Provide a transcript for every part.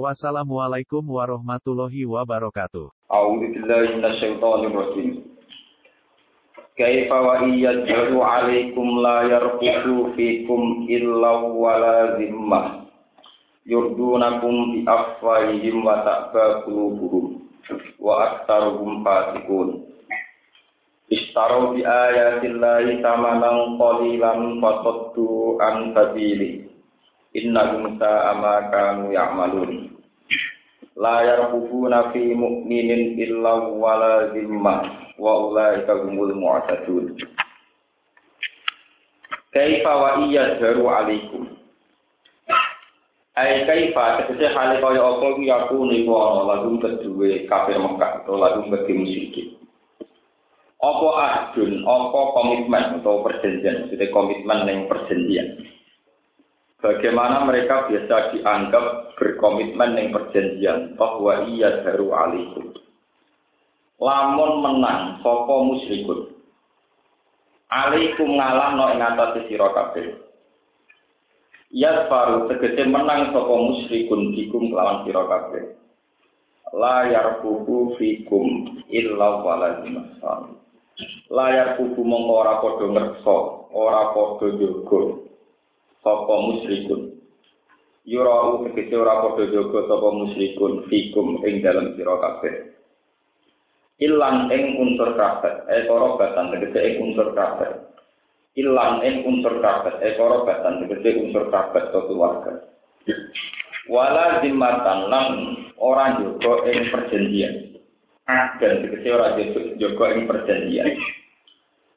Wassalamualaikum warahmatullahi wabarakatuh. A'udzu billahi minasyaitonir rajim. Kaifa wa iyyadu 'alaikum la yarqutu fikum illa wala zimmah. Yurdunakum bi afwahihim wa ta'ba qulubuhum wa aktsaruhum fasiqun. Istaru bi ayatillahi tamanan qalilan fataddu an sabili. Innahum sa'a ma kanu ya'malun la yarqubuna fi mu'minin illa wala zimmah wa ulaika humul mu'tadun kaifa wa iya jaru alaikum Ai kaifa tegese hale kaya apa ku yaku niku ana lagu kedue kafir Mekah atau lagu bagi musyrik. Apa adun, apa komitmen atau perjanjian, maksudnya komitmen yang perjanjian. Bagaimana mereka biasa dianggap berkomitmen yang perjanjian bahwa ia baru alaikum. Lamun menang sopo musyrikun. Alaikum ngalah no ing atas sira kabeh. Ya tegese menang sopo musyrikun dikum kelawan sira kabeh. La yarkubu fikum illa wala dimasan. Layar kubu mongko ora padha ngersa, ora padha jogo sapa musyrikun. Yurau tegese ora padha jaga sapa musyrikun fikum ing dalam sira kabeh. Ilang ing unsur kabeh e batan tegese ing unsur kabeh. Ilang ing unsur kabeh e batan tegese unsur kabeh to keluarga. Wala zimmatan lan ora jaga ing perjanjian. Dan tegese ora jaga ing perjanjian.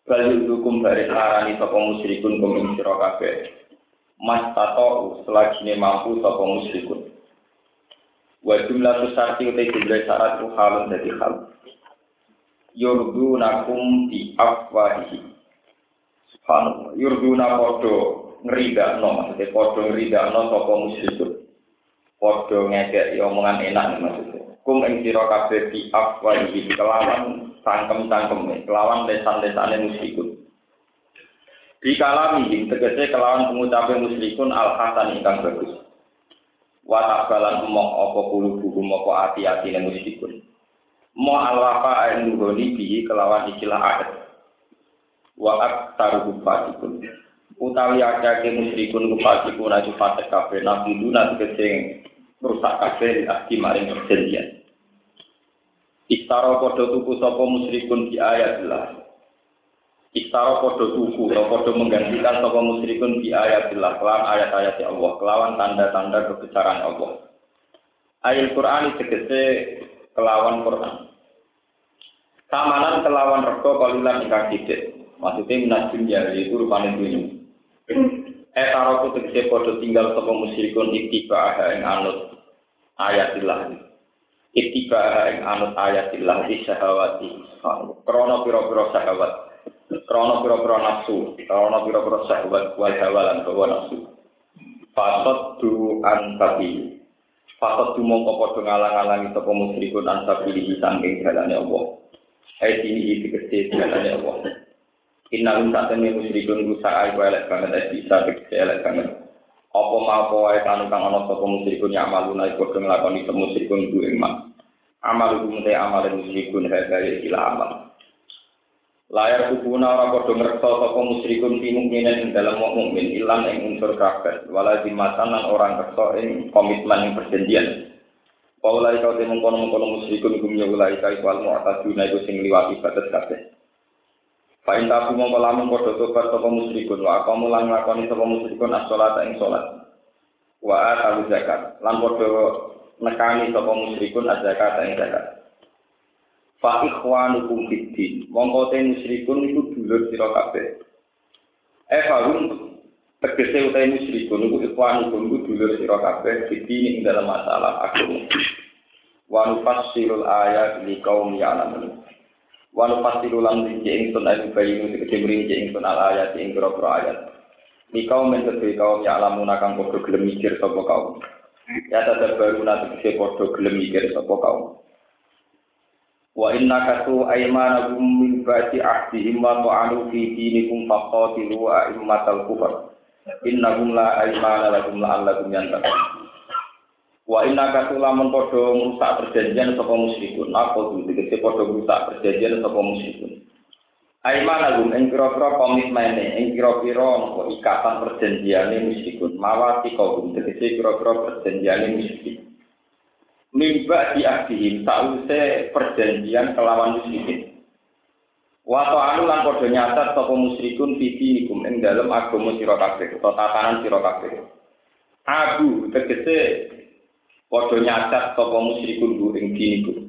Bali hukum dari arani sapa musyrikun kum ing sira kabeh mas tato selagi mampu sapa musyrikun wa jumlah sarti utai jumlah syarat ku halun dadi hal. Yurdu nakum di afwahihi. Subhanallah. Yurdu na podo ngerida no maksudnya podo ngerida no sapa musyrikun podo ngekek omongan enak maksudnya. Kum ing sira kabeh di afwahihi kelawan cangkem-cangkem kelawan lesan-lesane musyrikun Di kalami tegese kelawan pengucapan musyrikun al hasan ingkang bagus. Wa taqbalan mo apa kulo buku apa ati-ati ne musyrikun. Mo alafa nuroni bi kelawan ikilah adat. Wa aktaru fatikun. Utawi akeh musyrikun fatikun aja fatek kabeh nabi duna tegese rusak kabeh ahdi maring perjanjian. Istara padha tuku sapa musyrikun di ayat Allah. Istara podo tuku, podo menggantikan sapa musyrikun di ayatillah, kelawan ayat-ayat Allah, kelawan tanda-tanda kebesaran Allah. Ayat Quran tegese kelawan Quran. Samanan kelawan rego kalilan ingkang sithik. Maksudnya minat ya itu rupane dunya. Eh taroku tegese podo tinggal sapa musyrikun iktiba ing anut ayatillah. Iktiba ing anut ayatillah di syahawati. Krono pira-pira syahawat. Krono pira-pira nafsu, krono pira-pira syahwat wal hawa lan hawa nafsu. Fasad du an tabi. Fasad du mongko padha ngalang-alangi sapa musyrikun an tabi saking dalane Allah. Hai dini iki tegese dalane Allah. Innalum satene musyrikun ku sae ku elek banget bisa tegese elek banget. Apa mau apa wae kang ana sapa musyrikun ya amaluna iku padha nglakoni musyrikun ku ing mak. Amal iku mute amal musyrikun hae ila amal. Layar kubuna ora padha ngreksa sapa musyrikun mukminin ing dalam mukmin ilang ing unsur kafir wala dimatan lan orang ngreksa ing komitmen ing perjanjian Paulai kau temu kono kono musyrikun gum ya ulai kai wal mu'taduna iku sing liwati batas kabeh. Fain tabu mongko lamun padha tobat sapa musyrikun wa kamu lan nglakoni sapa musyrikun as-shalata ing salat. Wa atu zakat lan padha nekani sapa musyrikun az-zakat ing zakat. Fa ikhwanukum fiddin mongko te musyrikun iku dulur sira kabeh e farum tegese utahe musyrikun iku ikhwanukum iku dulur sira kabeh fiddin ing dalam masalah agama wa nufassirul ayat li qaum ya'lamun Walau pasti ulang rinci ingsun ayu bayi nu tegese rinci ingsun al ayat ing pira ayat. Mikau men kedue kaum ya alamuna kang padha gelem mikir sapa kaum. Ya tetep baru nanti tegese padha gelem mikir sapa kaum. Wa inna kasu aymanakum min ba'di ahdihim wa ta'alu fi dinikum faqatilu a'immatal kufar. Innahum la aymana lakum la'allakum yantaqun. Wa inna kasulamun podo merusak perjanjian sapa musyrikun. Apa itu? Dikese podo merusak perjanjian sapa musyrikun. Aiman agum ing kira-kira komitmene, ing kira-kira ikatan perjanjiane musyrikun. Mawati kaum dikese kira-kira perjanjiane musyrikun. Mimba di ahdihim sause perjanjian kelawan musyrikin. Wato anu lan padha nyatat sapa musyrikun fiti nikum ing dalem agama sira kabeh utawa tatanan sira kabeh. Abu tegese Padha nyacat sapa musyrikun bu ing diniku.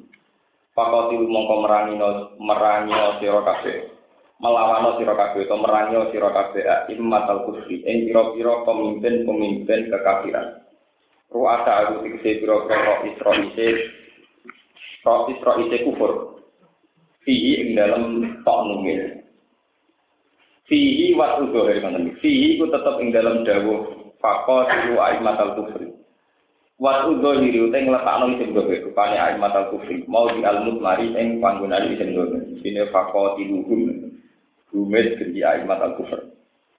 Pakoti mongko merangi merangi sira kabeh. Melawan sira kabeh utawa merangi sira kabeh immatal kufri ing pira-pira pemimpin-pemimpin kekafiran. ruasa aku fikse biro kero isro ise. Isro isro kufur. Fihi ing dalem tok nunge fihi wat ugohe mana fihi ku tetep ing dalem dawo fako siru aib kufri. Wat ugohe riu teng lepak nong isim gobe kupane aib matal kufri. Mau di almut mari ing panggunaan isim gobe sini fako tiluhun rumit kendi aib kufri.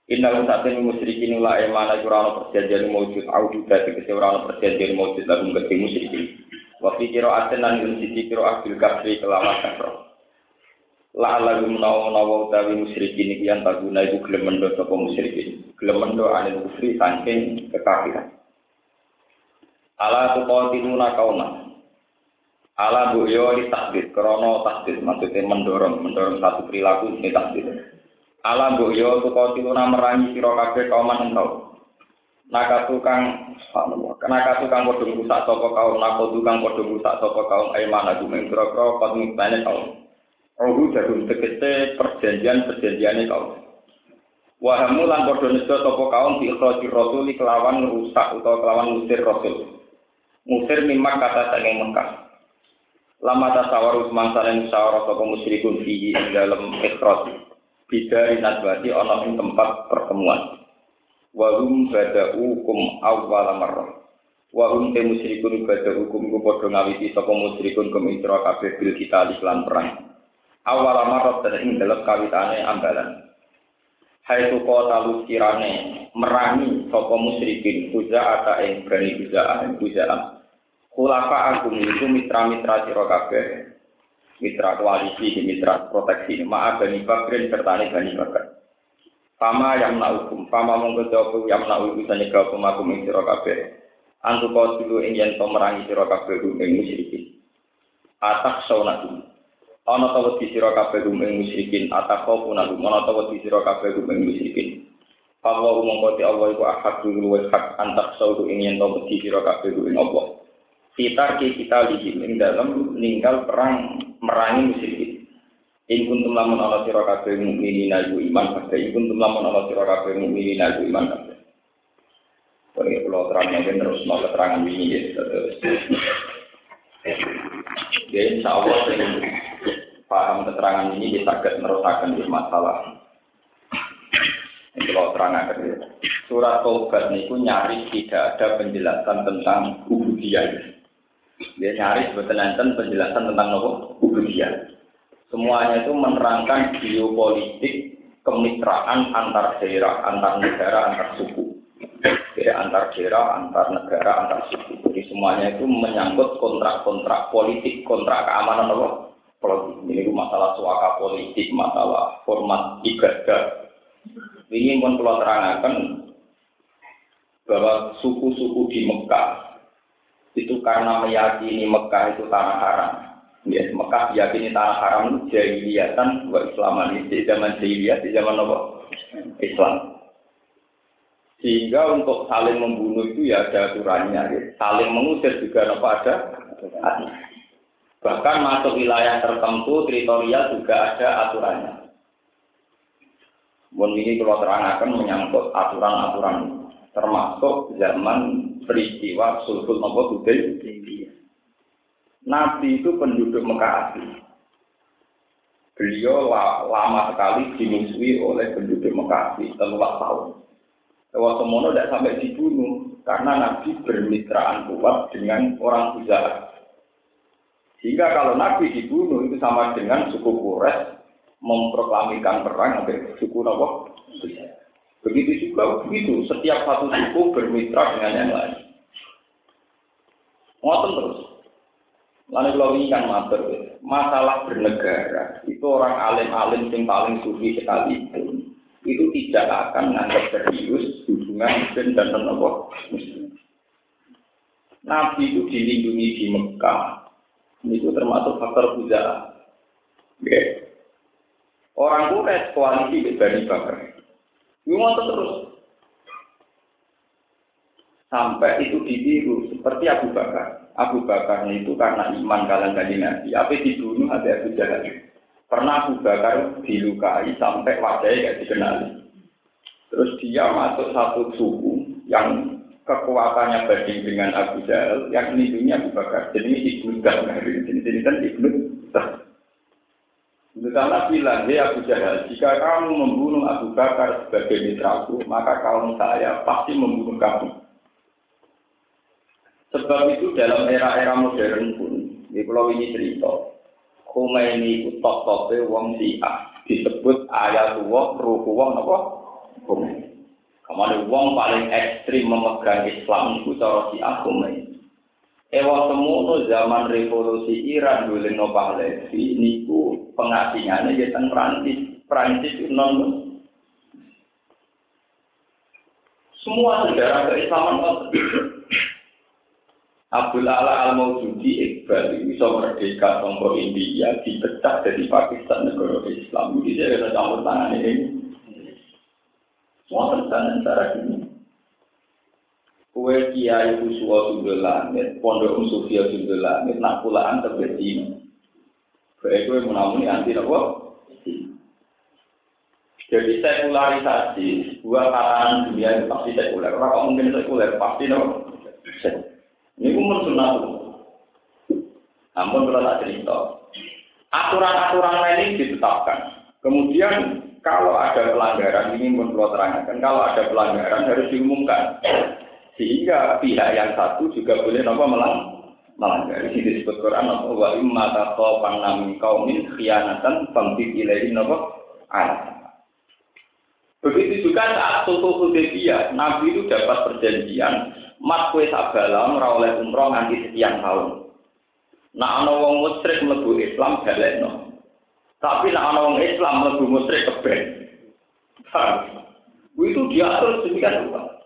Inna lu saat ini musyrikin ula emana kurang perjanjian mewujud audu berarti kese orang perjanjian mewujud lagu ngerti musyrikin Wafi kiro aten lan yun sisi kiro akbil kafri kelamat kafro La lagu menawa menawa utawi musyrikin iki antaguna iku gelem mendo sapa musyrikin gelem mendo anil kufri saking kekafiran. Ala tuqatiluna kauma. Ala bu yo di takdir, krono takdir, maksudnya mendorong, mendorong satu perilaku ini takdir. Ala bu yo tuqatiluna merangi sira kabeh kauman engkau. Nakatu kang nakatu kang padha rusak sapa kaum, nakatu kang padha rusak sapa kaum aimana gumen kira-kira pat mitane kaum. Rohu jagung tegese perjanjian-perjanjiane kaum. Wahamu lan padha nejo sapa kaum di ikhrajir rasul kelawan rusak utawa kelawan ngusir rasul. Musir mimak kata saking Mekah. Lama tasawaru semangsa yang musyawarah sapa musyrikun fihi dalam ikhraj. Bidari nadwati ana ing tempat pertemuan. Wahum bada'u kum awwala marrah. Wahum te musyrikun bada'u kum ku padha ngawiti sapa musyrikun kum ing kabeh bil kita lan perang. Awwala marrah dan ing dalam kawitane ambalan. Hai tu kota kirane merangi sapa musyrikin kuza ata ing berani kuza kuza Khulafa agung itu mitra-mitra sira kabeh. Mitra koalisi, mitra proteksi. Ma'a Bani Bakrin serta Bani Bakar. Pama yang hukum, pama mongko yang naukum sanya gak pemakum ing sira kabeh. Antu kau dulu ing yen merangi sira kabeh ing musyrikin. Atak saunakum. Ana ta wedi sira kabeh ing musyrikin, atak kau punahum. Ana ta wedi sira kabeh ing musyrikin. Allah mongko ti Allah iku ahad dulu hak antak saudu ing yen to wedi sira kabeh ing Allah. Kita kita lihim ing dalam meninggal perang merangi musyrikin. In kuntum lamun ala sira kabeh mukminin ayu iman kabeh. In kuntum lamun ala sira kabeh iman kabeh. Kalau terang mungkin terus mau keterangan ini ya. Terus. Ya insya Allah paham keterangan ini kita agak merusakan di masalah. Ini kalau terang akan Surat Taubat ini nyaris tidak ada penjelasan tentang ubudiyah. Dia nyari sebetulnya penjelasan tentang nopo ubudiyah. Semuanya itu menerangkan geopolitik kemitraan antar daerah, antar negara, antar suku. Jadi antar daerah, antar negara, antar suku. Jadi semuanya itu menyangkut kontrak-kontrak politik, kontrak keamanan nopo politik. Ini masalah suaka politik, masalah format ibadah. Ini pun perlu terangkan bahwa suku-suku di Mekah itu karena meyakini Mekah itu tanah haram. Ya, Mekah diyakini tanah haram itu jahiliyatan buat Islaman di zaman jahiliyah, di zaman apa? Islam. Sehingga untuk saling membunuh itu ya ada aturannya, ya. saling mengusir juga apa ada Bahkan masuk wilayah tertentu, teritorial juga ada aturannya. Bon ini kalau terangkan menyangkut aturan-aturan termasuk zaman peristiwa sulhul nopo Nabi itu penduduk Mekah asli. beliau lama sekali dimusuhi oleh penduduk Mekah telah tahun. Lewat semono tidak sampai dibunuh karena Nabi bermitraan kuat dengan orang Huzah. Sehingga kalau Nabi dibunuh itu sama dengan suku Quraisy memproklamikan perang sampai suku Nabi Begitu juga begitu, setiap satu suku bermitra dengan yang lain. Ngoten terus. Lalu kalau ini kan mater, masalah bernegara itu orang alim-alim yang paling sufi sekali itu, itu tidak akan menganggap serius hubungan muslim dan muslim. Nabi itu dilindungi di Mekah, itu termasuk faktor puja. Okay. Orang Quraisy koalisi Bani Bakar. Ngotot terus. Sampai itu ditiru seperti Abu Bakar. Abu Bakar itu karena iman kalian kali Nabi. Apa dibunuh ada Abu Jahal. Pernah Abu Bakar dilukai sampai wajahnya gak dikenali. Terus dia masuk satu suku yang kekuatannya banding dengan Abu Jahal, yang melindungi Abu Bakar. Jadi ini Ibnu Dah. Jadi ini kan Ibnu Dah. Karena bilang, ya Abu Jahal, jika kamu membunuh Abu Bakar sebagai mitraku, maka kaum saya pasti membunuh kamu. Sebab itu dalam era-era modern pun, di pulau ini cerita, Khomeini itu top-topnya wong si'ah, disebut ayat wong, ruh wong, apa? Khomeini. Ke mana wong paling ekstrim memegang Islam itu cara si'ah Khomeini. Ewa semono zaman revolusi Iran dulu no Pahlavi niku pengasingannya di Prancis. Prancis itu non semua sejarah keislaman Abdul Ala al Maududi Iqbal bisa merdeka tombol India dipecah dari Pakistan negara Islam. Jadi ada campur tangan ini. Semua tentang cara ini. Kue kiai usua sundul langit, pondok sufia sundul langit, nak pulaan terbeti. Kue kue menamuni anti nopo. Jadi sekularisasi, sebuah kalangan dunia itu pasti sekuler. Orang mungkin sekuler, pasti nopo. Ini pun sunat. Namun kalau tak cerita, aturan-aturan lain ini ditetapkan. Kemudian kalau ada pelanggaran ini pun perlu terangkan. Kalau ada pelanggaran harus diumumkan. Sehingga pihak yang satu juga boleh nopo melang melanggar. Ini disebut Quran nopo wa imma taqawan min qaumin khianatan famti ilaihi nopo. Begitu juga saat Sultan Hudaybiyah, Nabi itu dapat perjanjian, mat kue sabala ora oleh umroh nganti sekian tahun. Nah ana wong musyrik mlebu Islam balekno. Tapi nak ana wong Islam mlebu musyrik keben. Itu diatur sedemikian rupa.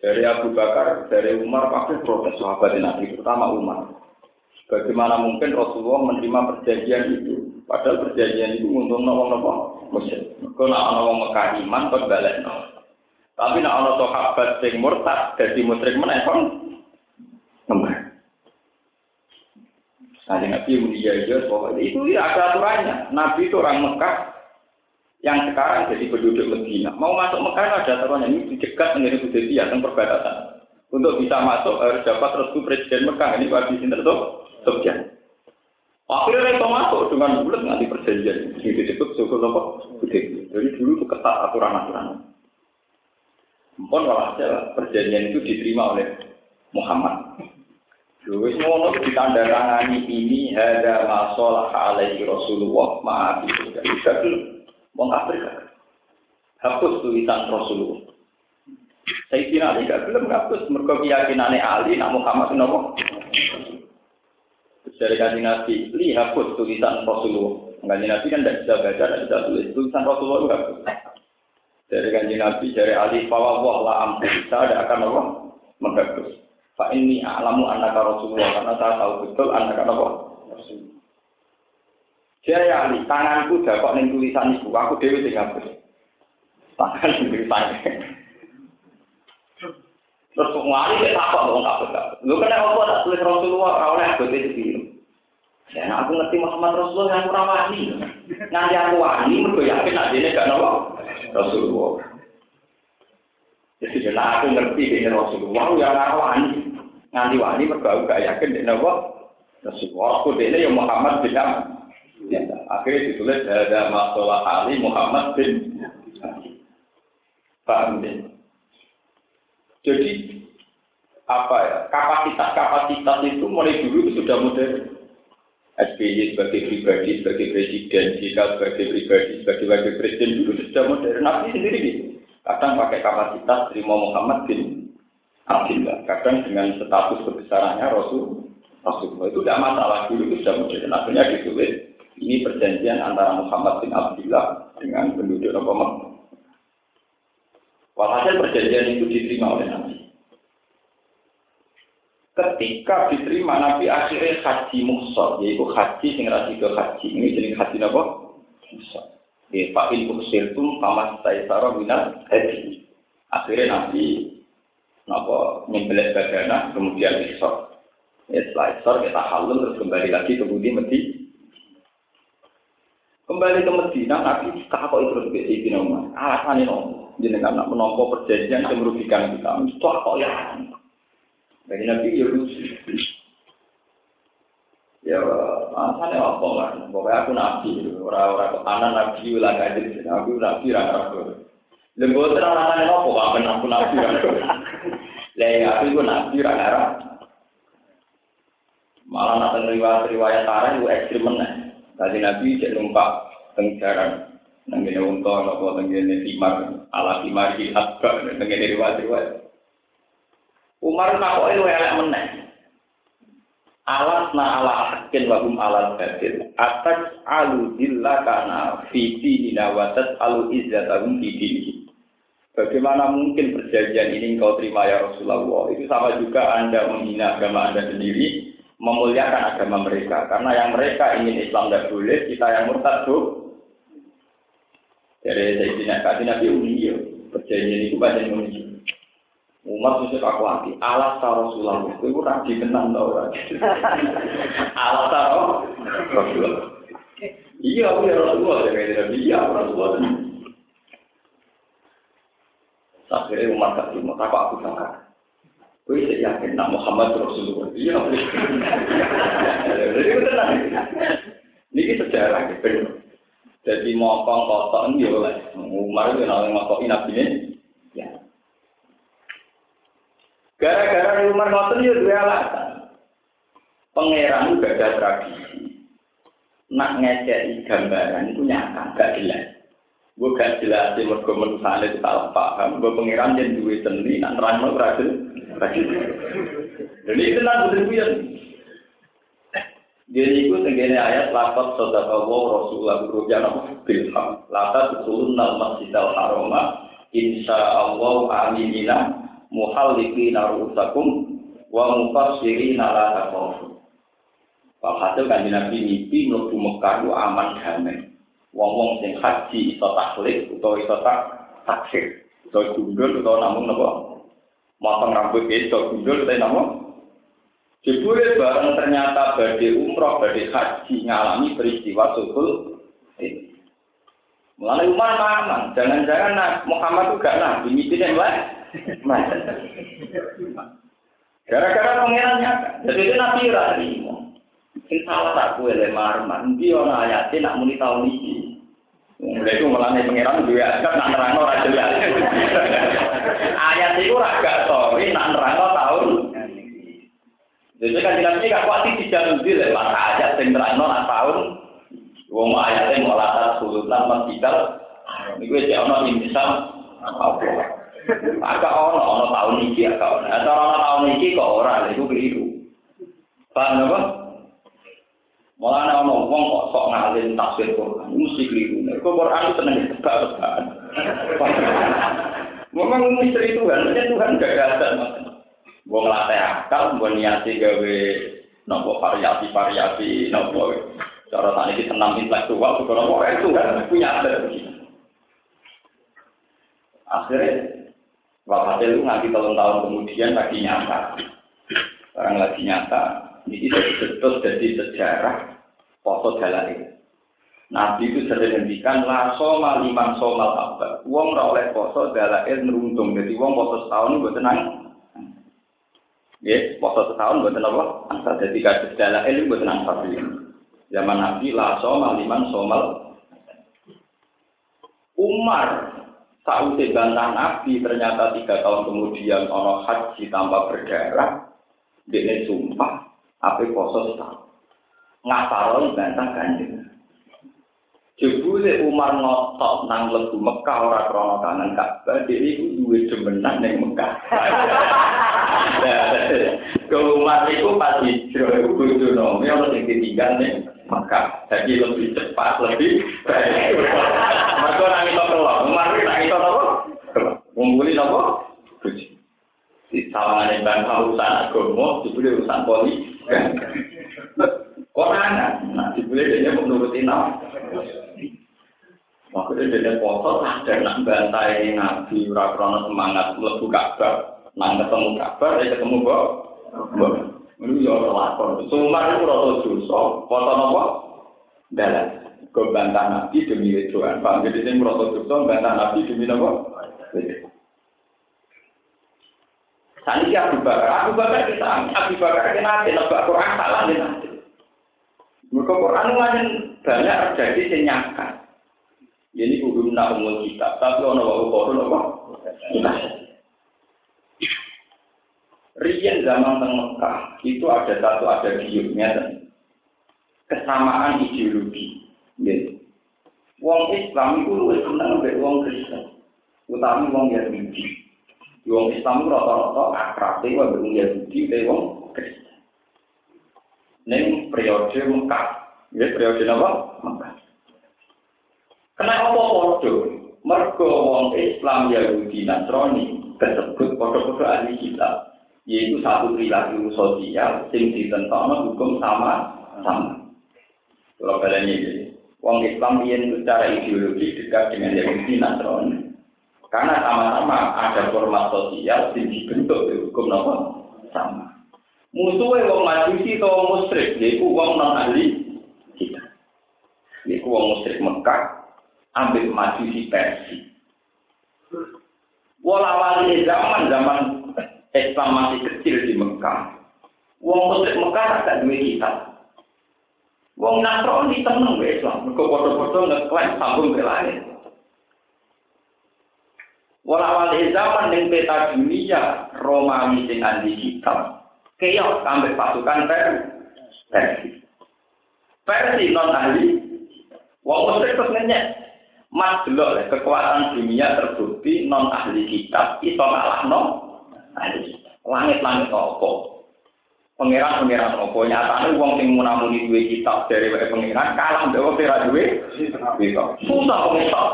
Dari Abu Bakar, dari Umar pasti protes sahabat Nabi, terutama Umar. Bagaimana mungkin Rasulullah menerima perjanjian itu? Padahal perjanjian itu untuk nawang nopo musyrik. Kalau nak nawang Mekah iman, kau balik. Tapi nak ono sahabat sing murtad dari musyrik kon nembah. Nah, Nabi mulia ya, itu ya ada aturannya. Nabi itu orang Mekah, yang sekarang jadi penduduk Medina. Mau masuk Mekah ada aturannya ini dicegat menjadi Hudaybiyah yang perbatasan. Untuk bisa masuk harus dapat restu Presiden Mekah ini Pak Sinten itu Sofyan. Akhirnya itu masuk dengan bulat nanti perjanjian. Ini disebut suku apa? Jadi dulu itu ketat aturan-aturan. Mpun hasil perjanjian itu diterima oleh Muhammad. Wis ngono ditandangani ini ada masalah alaihi Rasulullah itu tidak Wong kafir Hapus tulisan Rasulullah. Saya kira Ali gak belum hapus mereka keyakinannya Ali nak Muhammad nopo. Dari kaji Nabi, li hapus tulisan Rasulullah. Kaji Nabi kan tidak bisa baca, tidak bisa tulis. Tulisan Rasulullah itu hapus. Dari kaji Nabi, dari Ali, Allah lah ampuh, saya ada akan Allah menghapus. Pak ini alamu anak Rasulullah, karena saya tahu betul anak Allah. Dia ya Ali, tanganku dapat ning tulisan ibu, aku dewi sing ngapus. Tangan sing tulisan. Terus ngari takut dong ngapus ngapus. Lu kena apa tak tulis Rasulullah ora oleh aku itu Ya, nah aku ngerti Muhammad Rasulullah yang kurang wani. Nanti aku wani, mergo yakin nak dene gak nopo Rasulullah. Jadi nah aku ngerti ini Rasulullah ya ora wani. Nganti wani mergo aku gak yakin dene nopo Rasulullah. Aku dene ya Muhammad bin Ya, akhirnya ditulis ada masalah Ali Muhammad bin Paham? Jadi apa ya kapasitas-kapasitas itu mulai dulu sudah modern. SBY sebagai pribadi, sebagai presiden, JK sebagai pribadi, sebagai wakil presiden dulu sudah modern. Nabi sendiri gitu. Kadang pakai kapasitas terima Muhammad bin Abdullah. Kadang dengan status kebesarannya Rasul. Rasulullah itu tidak masalah dulu itu sudah modern. Akhirnya ditulis ini perjanjian antara Muhammad bin Abdullah dengan penduduk Nabi Walhasil perjanjian itu diterima oleh Nabi. Ketika diterima Nabi akhirnya haji muhsor, yaitu haji sing ke haji. Ini jenis haji apa? Muhsor. Di fa'il muhsir itu pamas saisara minat haji. Akhirnya Nabi napa nyembelih badana kemudian isor. Ya, setelah isor kita halal terus kembali lagi ke budi Medi. Kembali ke Medina, Nabi kok terus ke Sayyidina Umar. Alasannya nopo. Jenengan nak menompo perjanjian yang merugikan kita. Itu kok ya. Bagi Nabi ya. Ya, alasannya apa kan? Pokoknya aku nabi, orang-orang ketanan nabi, ulah kajian, aku nabi, raka-raka. Lembu terang alasannya apa? Apa aku nabi, raka Lah aku itu nabi, raka Malah nanti riwayat-riwayat tarah itu ekstrim meneh. Tadi nabi cek numpak tengjaran. Nenggene unta, apa nenggene timar, ala timar di atba, nenggene riwayat-riwayat. Umar takoke luwe elek meneh. Alas na ala hakin wa hum ala batil. Atas alu dilla kana fi dinina wa alu izzatahum fi dinihi. Bagaimana mungkin perjanjian ini engkau terima ya Rasulullah? Itu sama juga Anda menghina agama Anda sendiri, memuliakan agama mereka. Karena yang mereka ingin Islam tidak boleh, kita yang murtad tuh. Saya tidak Nabi Umi, perjanjian itu banyak Umi. Umar susah aku hati. Alas taro sulam itu raji tenang tau raji. Alas taro Rasulullah. Iya, aku ya Rasulullah. Saya kira iya Rasulullah. Akhirnya tak terima. Tak aku sangka. Gue saya yakin nak Muhammad Rasulullah. Iya. Jadi itu tenang. Ini sejarah gitu. Jadi mokong kotor ini oleh Umar itu namanya mokong nabi ini. Ya. Gara-gara Umar ngoten ya dua alasan. Pangeran juga ada tradisi. Nak ngecek gambaran itu nyata, gak jelas. Gue gak jelas sih mergo menusane salah paham. Gue pangeran yang duwe seni, nak nerangno berhasil. Dan itu nak betul ya. Jadi itu tenggene ayat lapat saudara Allah Rasulullah berujar apa bilham. Latat turun al masjidal haroma. Insya Allah aminina muhalliki narusakum wa mufassiri nala takofu. Walhasil kan Nabi mimpi mlebu Mekah aman damai. Wong-wong sing haji iso taklid utawa iso tak taksir. Iso gundul utawa namung napa? Motong rambut iso gundul utawa namung Jebule bareng ternyata badhe umroh, badhe haji ngalami peristiwa sukul ini. Mulai Umar aman, jangan-jangan nah, Muhammad itu gak nabi, mimpinya Gara-gara pengirannya, jadi itu nabi rani. Sing salah tak kue lemar, mandi orang ayatnya nak muni tahun ini. Mulai itu melani pengiran dua ayat nak nerang orang jelas. Ayat itu raga sorry nak nerang tahun. Jadi kan jelas ini gak kuat di jalan di lewat ayat sing nerang tahun. Wong ayatnya mau latar sulutan masjidal. Ini gue cek ono intisam apa? Agak ono ono tahun ini agak ono. Atau ono tahun ini kok ora, itu keliru. Paham apa? Malah ono wong kok sok ngalim tafsir Quran, mesti keliru. Kok Quran itu seneng tebak-tebakan. Memang misteri Tuhan, kan Tuhan gagasan. Wong latih akal, wong niati gawe nopo variasi-variasi nopo. Cara tadi kita tenang intelektual, kalau itu kan punya ada Akhirnya Walhasil itu nanti tahun tahun kemudian lagi nyata. Sekarang lagi nyata. Ini betul jadi sejarah poso dalai. Nabi itu sering ngendikan la soma liman soma apa. Ora oleh poso dalai neruntung. Jadi wong poso setahun gue tenang. Ya, poso setahun gue tenang apa? Asal jadi kasus dalai gue tenang pasti. Zaman Nabi la somal liman somal. Umar sausé bantah Nabi ternyata tiga tahun kemudian ono haji tanpa berdarah. Dia sumpah apa poso setahun. Ngapalon bantah kanjeng. Jebule Umar ngotot nang lebu Mekah ora krana kangen Ka'bah, dhewe iku duwe demenan ning Mekah. Ke Umar iku pas hijrah iku kudu nomi ono sing ditinggal ning Mekah. Jadi lebih cepat, lebih baik. Mergo nang iso kelok, Umar iki nang iso napa? Ngumpuli napa? Di sawangane bangsa urusan agama, jebule urusan politik. Korangan, nah jebule dia menuruti nama. Maksudnya dia foto sadar nak bantai nabi ora krono semangat mlebu Ka'bah, nang ketemu Ka'bah, dia ketemu kok. Ya ora lakon. Sumar itu rasa dosa, foto napa? Dalan. Kau bantah nabi demi wedoan. Pak, jadi ini merasa dosa, bantah nabi demi napa? Sani Abu Bakar, Abu Bakar kita, Abu Bakar kita nanti nebak Quran salah nanti. Mereka Quran banyak terjadi senyakan. Ini kudu nak umum kita, tapi ono wae kodo? Kita. Rian zaman teng Mekah itu ada satu ada giurnya dan kesamaan ideologi. Gitu. Wong Islam itu lebih senang mbek wong Kristen. Utami wong Yahudi. Wong Islam rata-rata akrab wong Yahudi mbek wong Kristen. Neng periode Mekah, ya periode apa? Mekah. Kenapa podo? Mergo wong Islam Yahudi Nasrani tersebut podo-podo ahli kitab, yaitu satu perilaku sosial sing ditentokno hukum sama sama. Kalau kalian ini, wong Islam yang secara ideologi dekat dengan Yahudi Nasrani. Karena sama-sama ada format sosial yang dibentuk di hukum nopo sama. Musuhnya wong majusi atau musyrik, yaitu wong non ahli kita. Yaitu wong musyrik Mekah, ambil maju si Persi. Walawali zaman zaman Islam masih kecil di Mekah. Wong musyrik Mekah agak duwe kitab. Wong Nasrani tenang be Islam, mergo padha-padha ngeklaim sambung ke langit. Walawali zaman ning peta dunia Romawi sing andi kitab. Keok sampai pasukan Persi. Persi non ahli. Wong musyrik terus ngenyek. Mas delok kekuatan dunia terbukti non ahli kitab iso ngalahno ahli Langit-langit apa? Pangeran-pangeran apa? Nyatane wong sing munamuni duwe kitab dari wae pangeran kalah mbek wong ora duwe Susah kok.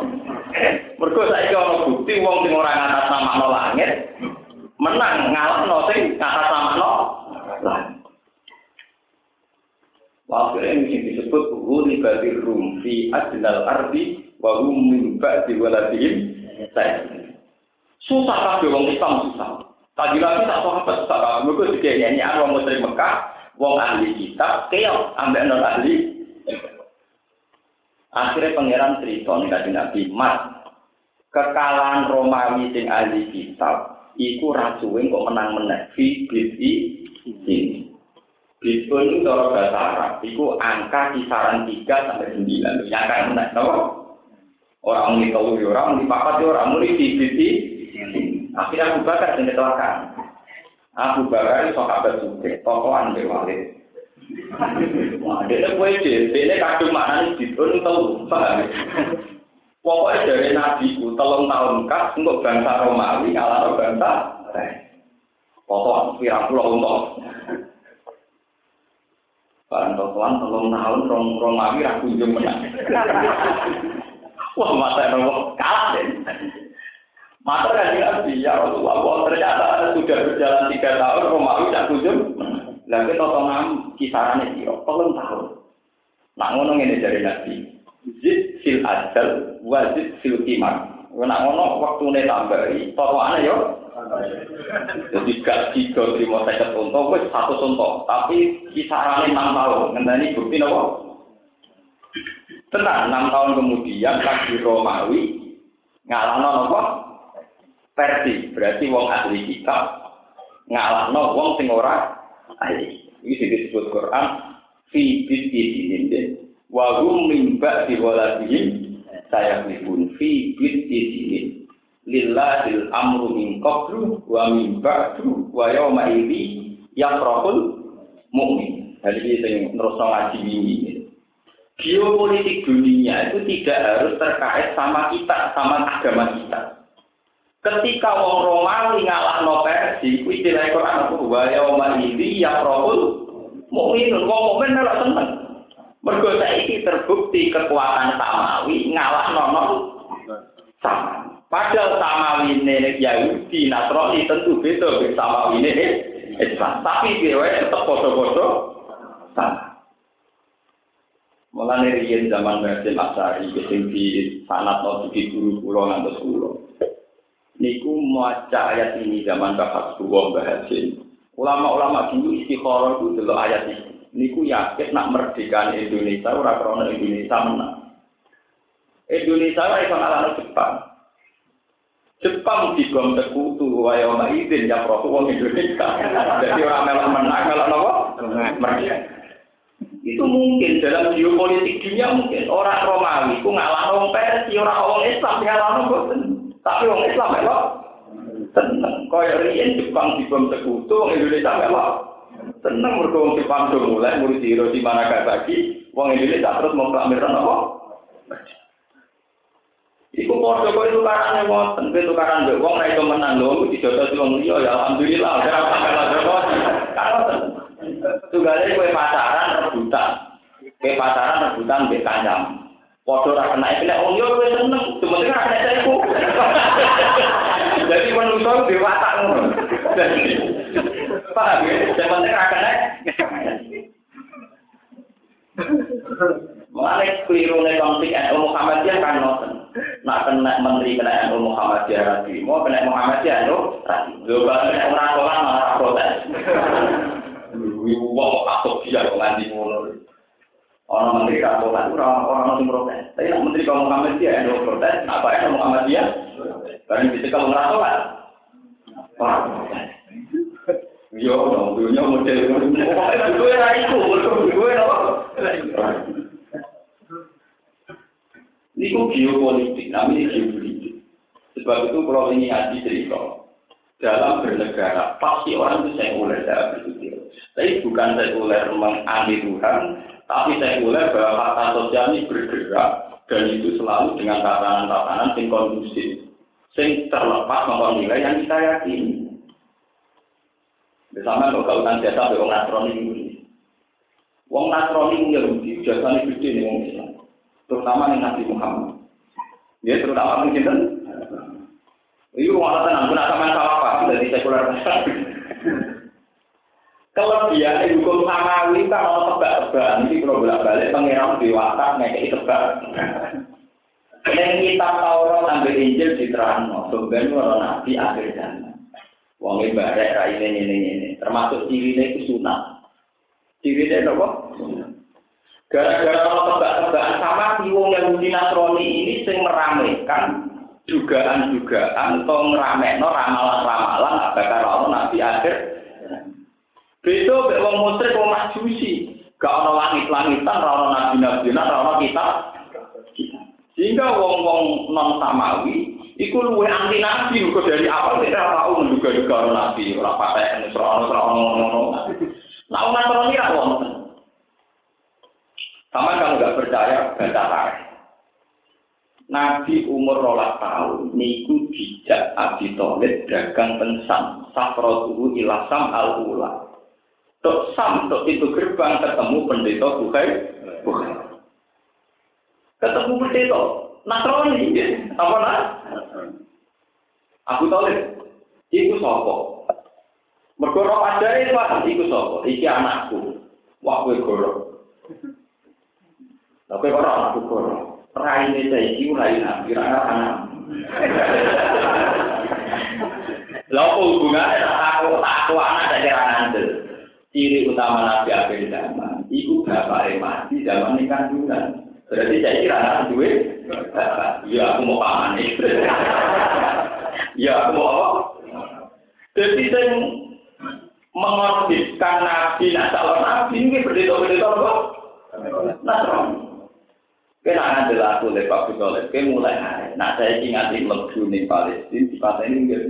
Mergo saiki ana bukti wong sing ora ngatas nama langit menang ngalahno sing ngatas nama langit. Waktu ini disebut Huli Badir Rum fi Adnal Ardi wa hum min ba'di waladihim. Susah kabeh wong Islam susah. Tadi lagi tak sahabat susah. Mereka juga nyanyi wong muslim Mekah, wong ahli kitab, keok ambek non ahli. Akhirnya pangeran nih kaji Nabi, Mas, kekalahan Romawi sing ahli kitab, iku rasuwe kok menang menang fi bisi ini. Bitcoin itu cara bahasa Arab, itu angka kisaran 3 sampai 9. Yang kan menang, Orang muni telu ya orang muni papat ya orang muni di di Akhirnya Abu Bakar yang kecelakaan. Abu Bakar sahabat suke, tokoan be walid. Wah, dia kue dia, dia kadung di pun tahu, paham? Pokoknya dari Nabi ku telung tahun kas untuk bangsa Romawi ngalah bangsa. Foto pirang pulau untuk. Barang tokoan telung tahun Romawi rakunjung menang. Wah, masa nopo kalah deh. Masa kan nabi ya Rasulullah, ternyata sudah berjalan tiga tahun, Romawi tak kunjung. Toto nam kisarannya dia, tolong tahun. Nak ngono ini dari nabi. Zid fil ajal, wazid fil kimar. Nak ngono waktu ini tambahi, toto aneh yo. Jadi gak tiga terima saya contoh, wes satu contoh. Tapi kisarannya enam tahun. Ngendani bukti nopo. Tenang, enam tahun kemudian lagi Romawi ngalahno nopo Persi, berarti wong ahli kitab ngalahno wong sing ora ahli. Ini disebut Quran fi bid'idin wa hum min ba'di waladihim saya pun fi bid'idin lillahil amru min qablu wa min ba'du wa yawma idzi yafrahul mu'min. Jadi ini yang terus ngaji ini. Geopolitik dunia itu tidak harus terkait sama kita, sama agama kita. Ketika wong Romawi ngalah no Persi, istilah Quran wa yauma idzi yafrahul mukminun wong mukmin melok seneng. Mergo saiki terbukti kekuatan samawi ngalah nono sama. Padahal samawi ini Yahudi, Nasrani tentu beda dengan samawi ini Islam. Tapi dia tetap foto-foto sama. Mulane riyen zaman Basim Asari sing di sanat no di guru kula ngantos kula. Niku maca ayat ini zaman Bapak Suwo Bahasin. Ulama-ulama dulu istikharah itu delok ayat ini. Niku yakin nak merdeka Indonesia ora krana Indonesia menang. Indonesia ora iso ngalahno Jepang. Jepang digom sekutu wayo izin ya profu wong Indonesia. Jadi orang melok menang melok nopo? Merdeka. Itu mungkin dalam geopolitik dunia mungkin orang Romawi ku ngalah wong Persia, orang wong Islam ngalah boten. Tapi wong Islam melok seneng. Kaya riyen Jepang digom sekutu Indonesia melok seneng mergo wong Jepang do mulai murid Hiroshima Nagasaki, wong Indonesia terus memproklamirkan apa? Iku padha kok itu karane wonten, itu tukaran mbek wong nek iso menang lho, dijotos wong liya ya alhamdulillah, ora sampe lha Kan Tugale kowe pacaran rebutan. Kowe pacaran rebutan mbek kancam. Padha ora kena kena wong liya kowe seneng, sementing ora kena iku. Jadi manusia dewasa ngono. Paham ya? Sementing ora kena. Mulai keliru nih konflik NU Muhammadiyah kan nonton. Nak kena menteri kena NU Muhammadiyah lagi, mau kena Muhammadiyah NU lagi. Kalau kena orang orang malah protes. Mau masuk dia kok nganti ngono. Orang menteri kan orang orang masih protes. Tapi nak menteri kalau Muhammadiyah NU protes, apa NU Muhammadiyah? Karena bisa kalau ngerasa kan. Wah, Yo, dong, dunia model. Gue iku, gue geopolitik, namanya geopolitik. Sebab itu kalau ini ngaji cerita, dalam bernegara pasti orang itu sekuler saya berpikir. Tapi bukan sekuler menganti Tuhan, tapi sekuler bahwa kata sosial ini bergerak dan itu selalu dengan tatanan-tatanan yang kondusif, yang terlepas maupun nilai yang kita yakini. Bersama kalau kautan jasa be wong Nasrani ini. Wong Nasrani Yahudi jasane gede nih wong Islam. Terutama nih Nabi Muhammad. Ya terutama mungkin kan. Itu malah tenang, kena sama salah apa? Dari sekuler Kelebihan hukum samawi kan orang tebak-tebakan ini kalau bolak-balik pangeran dewasa ngekei tebak. Yang kita Taurat ambil Injil diterang, sebenarnya orang nabi akhir. Wong e barek raine ngene ngene, termasuk cirine itu sunat. Cirine apa? Gara-gara tebak-tebakan sama si wong Yahudi Nasrani ini sing meramaikan dugaan-dugaan atau ngeramekno ramalan-ramalan apakah ono nabi akhir. Beda mek wong musyrik wong majusi, gak ono langit-langitan, ora ono nabi-nabinan, ora kitab. Sehingga wong-wong non samawi Iku luwe anti nabi kok dari awal tidak tahu menduga-duga nabi, ora pakai nusrono nusrono ngono. Nah, orang Nasrani ra wonten. Sama kalau nggak percaya baca. Nabi umur rolas tahun niku dijak Abi Thalib dagang pensam safrotuhu ilasam al ula. Tok sam tok itu gerbang ketemu pendeta Bukhari. Ketemu pendeta Nasrani, apa nak? Aku tahu deh, itu sopo. Mergoro aja itu iku sopo. Iki anakku. Wah, gue goro. Tapi kalau anakku goro, rai ini saya iki rai nabi, rai anak. Lalu hubungannya aku aku anak dari andel. Ciri utama nabi akhir zaman, iku bapak mati zaman ini kan juga. Berarti saya kira anak duit, Ya aku mau paman Ya aku mau apa? Jadi saya mengorbitkan nabi, nak calon nabi, ini berdita-berdita apa? Nasrani. Kena ngambil aku oleh Pak Bukolet, kena mulai naik. Nah, saya ingat di lebu ini Palestina, di pasal ini enggak.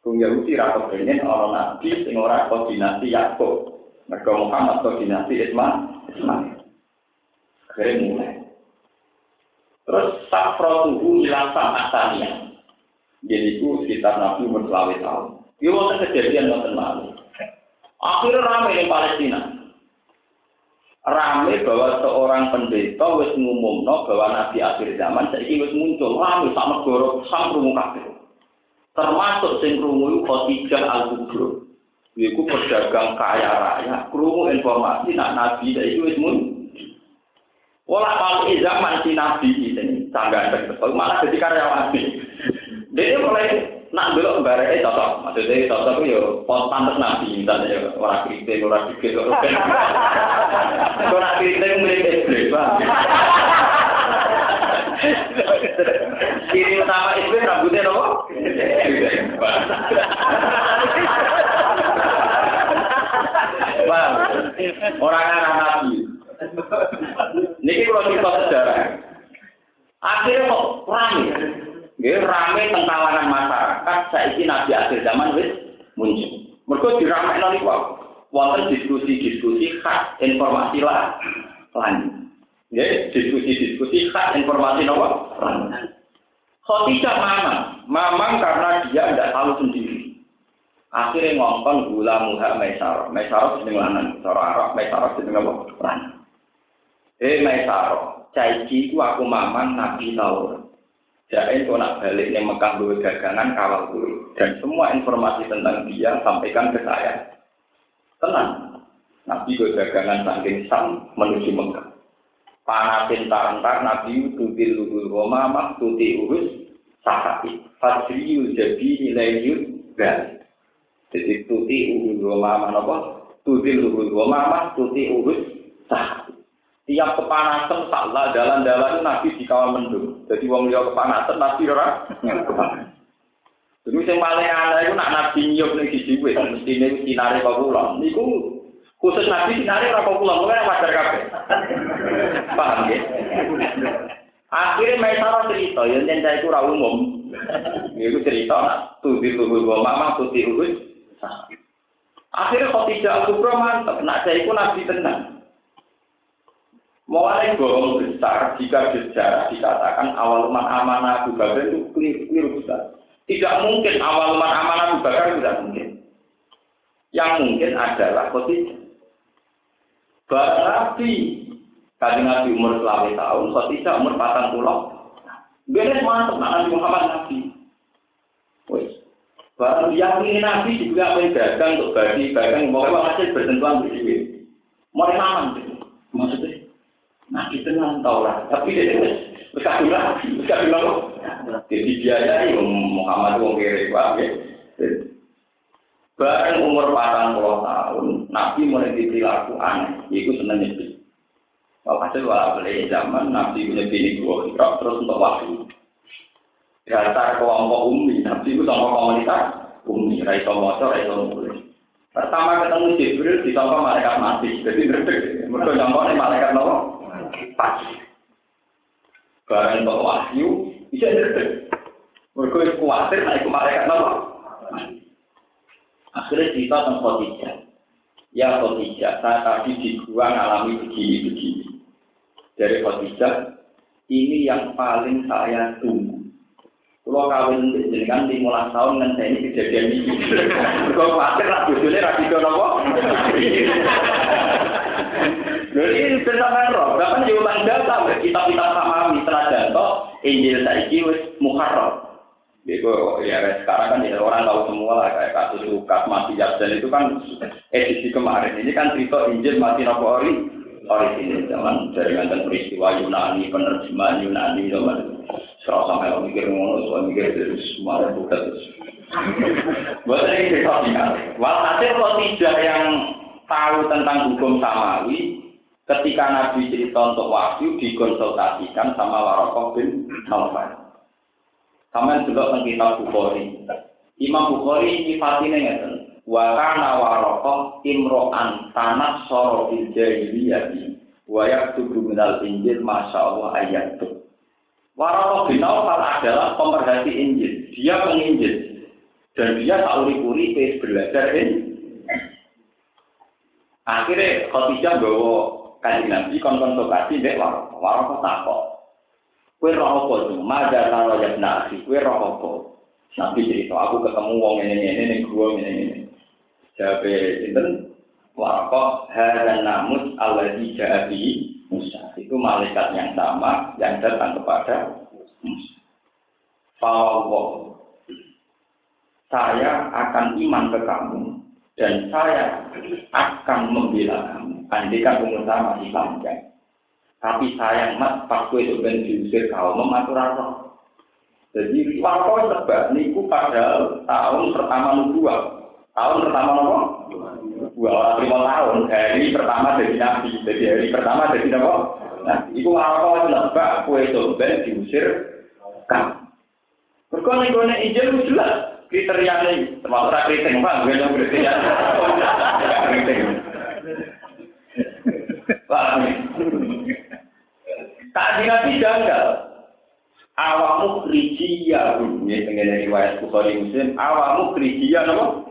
Bung Yahudi rapat ini, orang Nabi, sing orang koordinasi Yakob. Mereka Muhammad koordinasi Isma. Isma. Kena mulai. Terus safrotuhu ilang sama asanian. Jadi itu sekitar Nabi umur tahun. Itu kejadian yang malu. Akhirnya ramai di Palestina. rame bahwa seorang pendeta wis ngumumno bahwa nabi akhir zaman saiki wis muncul rame sak negara sak rumo kabeh termasuk sing krungu iku Khadijah al-Kubra iku pedagang kaya raya krungu informasi nak nabi saiki wis muncul Wala mal zaman si nabi sangat betul malah jadi karyawan dia mulai nak belok bareke cocok. Maksudnya cocok itu ya pantes nabi misalnya ya ora kritik ora dikit ora ben. Ora kritik mirip iblis, utama iblis rambutnya nopo? Bang, orang anak nabi. Niki kalau kita sejarah. Akhirnya kok ramai. Nggih rame teng kalangan masyarakat saiki nabi akhir zaman wis muncul. Mergo diramekno niku wonten diskusi-diskusi khas informasi lah lanjut. Nggih, diskusi-diskusi khas informasi napa? Khotijah mamang, mamang karena dia tidak tahu sendiri. Akhirnya ngomong gula muha maisaro, maisaro sedang lanang, cara Arab, maisaro sedang apa? Lanang. Eh maisaro, caiki ku aku mamang nabi taurat. Jain kau nak balik nih Mekah dua dagangan kawal dulu dan semua informasi tentang dia sampaikan ke saya. Tenang, Nabi gue dagangan saking sam menuju Mekah. Panasin tarantar Nabi tutil luhul Roma mak tuti urus sahati. Fajriyu jadi nilai yud Jadi tuti uhul Roma apa? Tutil luhul Roma mak tuti urus. Tiap kepanasan salah jalan-jalan nabi di kawal mendung. Jadi wong liya kepanasan nabi ora kepanasan. Jadi sing paling aneh itu nak nabi nyup ning siji wit mesti ning sinare kok kula. Niku khusus nabi sinare ora kok kula, mulai wajar kabeh. Paham ya? Akhirnya Maisarah cerita, yang nyata itu ora umum. Itu cerita, nak tuti tuhu gua mama, tuti uhud. Akhirnya kok tidak kubro mantep, nak saya itu nabi tenang. Mulai bohong besar jika sejarah dikatakan awal umat amanah Abu Bakar itu keliru besar. Tidak mungkin awal umat amanah Abu Bakar tidak mungkin. Yang mungkin adalah Khadijah. Bahkan Nabi, Nabi umur selama tahun, Khadijah umur patang pulau. Beres mantap Nabi Muhammad Nabi. Wes. Bahkan yang ini Nabi juga apa dagang untuk bagi, bahkan mau hasil bersentuhan bersih. Mau aman. Maksudnya Nah, tahu lah. Tapi dia itu berkah lagi, berkah lagi. Jadi biaya Muhammad wong kiri ya. Bareng umur patang puluh tahun, Nabi mulai diperilaku aneh, itu seneng nyepi. Walhasil walau beli zaman, Nabi punya bini dua hijrah, terus untuk wahyu. Dasar kelompok umi, Nabi itu sama komunitas umi, raiso motor, raiso nulis. Pertama ketemu Jibril, ditambah malaikat mati, jadi ngerti. Mereka nyongkok malaikat nopo, pas. Barang untuk wahyu, bisa ngerti. Mereka khawatir, nah itu malaikat apa? Akhirnya cerita tentang Khadijah. Ya Khadijah, saya tadi di gua ngalami begini-begini. Dari Khadijah, ini yang paling saya tunggu. Kalau kawin dengan lima tahun dengan saya ini kejadian ini. Kalau khawatir lah, bujurnya radikal apa? Jadi bersama roh, bahkan di ulang data, kitab-kitab sama mitra janto, Injil saiki wis muharram. Bego ya sekarang kan ya, orang tahu semua lah kayak kasus Lukas mati dan itu kan edisi kemarin ini kan cerita Injil mati nopo ori orisinil zaman dari mantan peristiwa Yunani penerjemahan Yunani zaman serasa sampai mikir ngono soal mikir terus semua buka terus. Buat ini cerita singkat. Walhasil kalau tidak yang tahu tentang hukum samawi, ketika Nabi cerita untuk wahyu dikonsultasikan sama Warokoh bin Naufal. Sama juga tentang kitab Bukhari. Imam Bukhari nyifatinnya ngeten. Wa kana Warokoh imro'an tanah soro fil jahiliyati wa yaktubu minal injil masya Allah ayat Warokoh bin Naufal adalah pemerhati Injil. Dia penginjil. Dan dia tak uri-uri belajar ini. Akhirnya Khadijah bawa kaji nabi konsultasi dek warokoh. Warokoh takok. Kue roh apa tuh? Maja taro ya nasi. Kue roh apa? Nabi cerita, aku ketemu wong ini ini ini gua ini ini. Jabe itu warokoh hadan namus Allah di Musa. Itu malaikat yang sama yang datang kepada Musa. Fawwah. Saya akan iman ke kamu dan saya akan membela kamu. Andaikan umur saya masih panjang. Tapi sayang mat, pas itu ben diusir kau mematur roh. Jadi waktu sebab niku pada tahun pertama nubuah. Tahun pertama nopo? Dua lima tahun dari pertama dari nabi. Jadi hari pertama dari nopo? Nah, itu waktu sebab kue ben diusir kau. Berkone kone izin jelas kriterianya termasuk kriteria bang, gue kriteria. Tak nabi janggal. Awamu krijiya ini pengen riwayat Bukhari Muslim. Awamu krijiya nama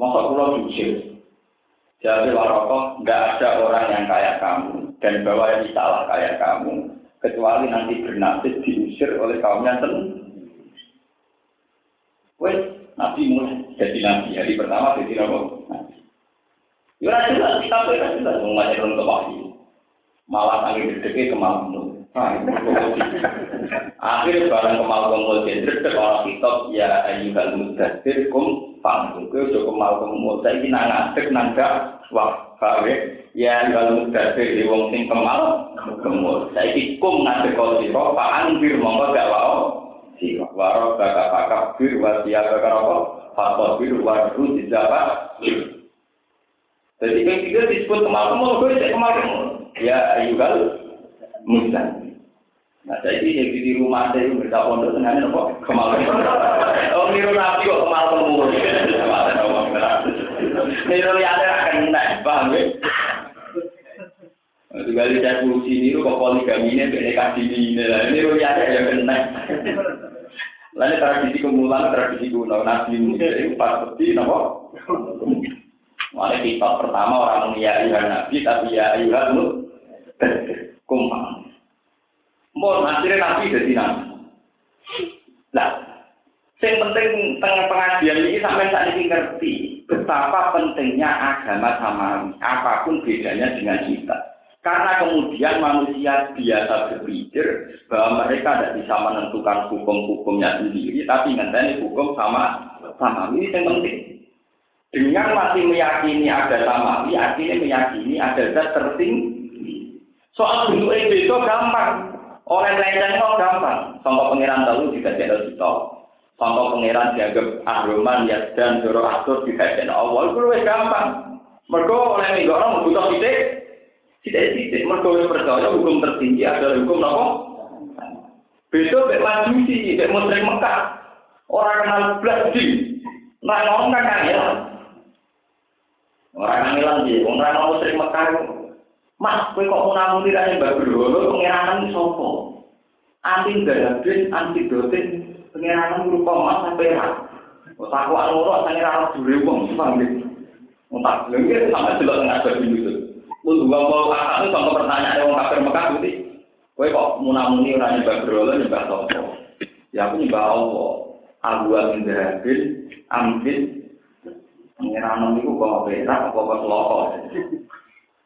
Masa pulau jujur. Jadi warokoh, nggak ada orang yang kayak kamu dan bawa yang salah kayak kamu, kecuali nanti bernasib diusir oleh kaumnya sendiri. Wes, Nabi mulai jadi Nabi. Hari pertama jadi Nabi. Ya jelas, kita boleh jelas. Mengumumkan orang ke wahyu. Malah tangi berdeki ke malam Akhirnya barang ke malam kongkol jendrik, sekolah kitab, ya ayu kan mudadir, kum, pangkul. Kau juga ke malam saya ini nangatik, nanggak, wah, kawe, ya ayu kan di wong sing ke malam kongkol. Saya ini kum, nanggak, kau siro, paan, bir, mongkol, gak wau. Siro, waro, gak, gak, gak, bir, wasiak, gak, gak, rokok, fakot, bir, waro, jidapak, Jadi yang tiga disebut kemal kumpul, gue kemal kumpul. Ya ayyuhal mudassir. Nah, jadi yang di rumah saya itu berita pondok tengahnya nopo kemarin. Oh, niru nabi kok ngomong Niru ada akan naik, paham ya? Itu kali saya solusi niru kok poligami ini, beda kasih ini. Niru ada yang kena. Lalu tradisi kemulan, tradisi kuno, nabi muda itu pas seperti nopo. Mulai kita pertama orang ya nabi, tapi ya ayuhan mu kumpang. Mau akhirnya nabi jadi nabi. Nah, yang penting tengah pengajian ini sampai saat ini ngerti betapa pentingnya agama samawi, apa pun bedanya dengan kita. Karena kemudian manusia biasa berpikir bahwa mereka tidak bisa menentukan hukum-hukumnya sendiri, tapi ngenteni hukum sama sama ini yang penting. Dengan masih meyakini ada samawi, artinya meyakini ada zat tertinggi. Soal bentuk itu gampang. Lain kok gampang. Contoh pangeran tahu juga tidak kita. Contoh pangeran dianggap ahroman, ya dan doro atur juga tidak Allah. Itu lebih gampang. Mereka oleh minggu orang butuh titik. Tidak titik. Mereka percaya hukum tertinggi adalah hukum apa? Besok bek majusi, bek muslim Mekah. Orang kenal belas di. Nah, ngomong kan kangelan. Orang ngilang hilang dia, orang yang mau sering mekar, mas, kue kok mau namun tidak yang berdua, lo pengirangan ini sopo, anti gadget, anti dotin, pengirangan berupa mas sampai rak, otak aku anu roh, sangir anak juri uang, sepang gitu, otak, lebih itu sama jelas dengan ada di itu, lo juga mau kakak, lo contoh pertanyaan yang kafir mekar, gitu, kue kok mau ora ini orang yang berdua, ya aku nyebak Allah, aku anu gadget, anti pengiranan itu kok perak, apa kok seloko.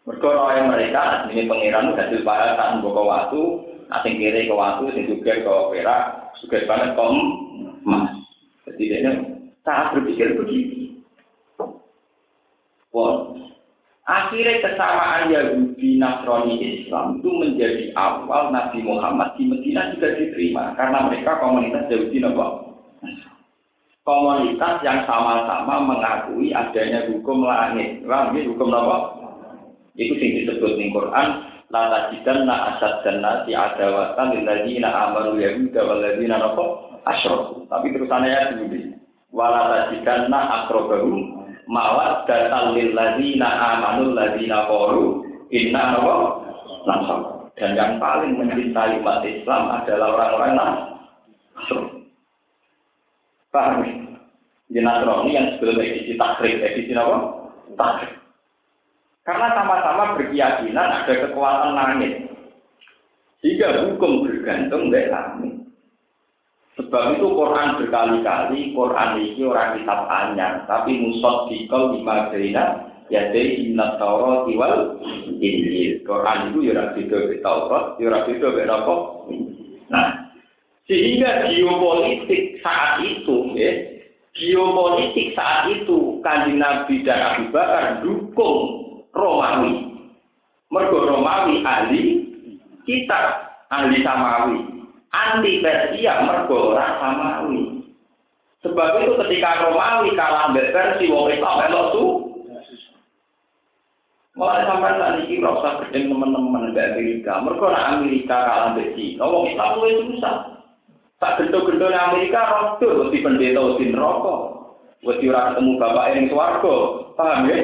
Mereka mereka, ini pengiran hasil bahasa buka waktu, asing kiri ke waktu, asing juga ke perak, juga banget ke emas. Jadi dia saat berpikir begitu. Pun, akhirnya kesamaan Yahudi, Nasrani, Islam itu menjadi awal Nabi Muhammad di Medina juga diterima karena mereka komunitas Yahudi Nabi. Komunitas yang sama-sama mengakui adanya hukum langit. Langit hukum apa? Itu sing disebut ning Quran, la tajidanna asad jannati adawatan lil ladzina amanu yahuda wal ladzina napa asyraku. Tapi terusannya ya dulu. Wala tajidanna aqrabahum mawaddatan lil ladzina amanu ladzina qalu inna napa nasab. Dan yang paling mencintai umat Islam adalah orang-orang Nasrani. Paham? Di Nasrani yang sebelum edisi takrib, edisi apa? Takrib. Karena sama-sama berkeyakinan ada kekuatan langit. Sehingga hukum bergantung dari langit. Sebab itu Quran berkali-kali, Quran ini orang kitab anyar, tapi musod dikol lima berina, jadi inna taurat wal injil. Quran itu ya beda be Taurat, ya beda be apa. Nah, sehingga geopolitik saat itu ya, geopolitik saat itu kanjeng Nabi dan Abu Bakar dukung Romawi. Mergo Romawi ahli kita ahli Samawi. Anti Persia mergo ora Samawi. Sebab itu ketika Romawi kalah mbek Persia wong Islam melok tuh Mulai sampai saat ini usah gedeng teman-teman Amerika. Orang Amerika kalah di Cina. Wong itu susah. Tak gendo-gendo di Amerika, rodo. Wadi pendeta, wadi neraka. Wadi orang ketemu bapak yang suarga. Paham ya?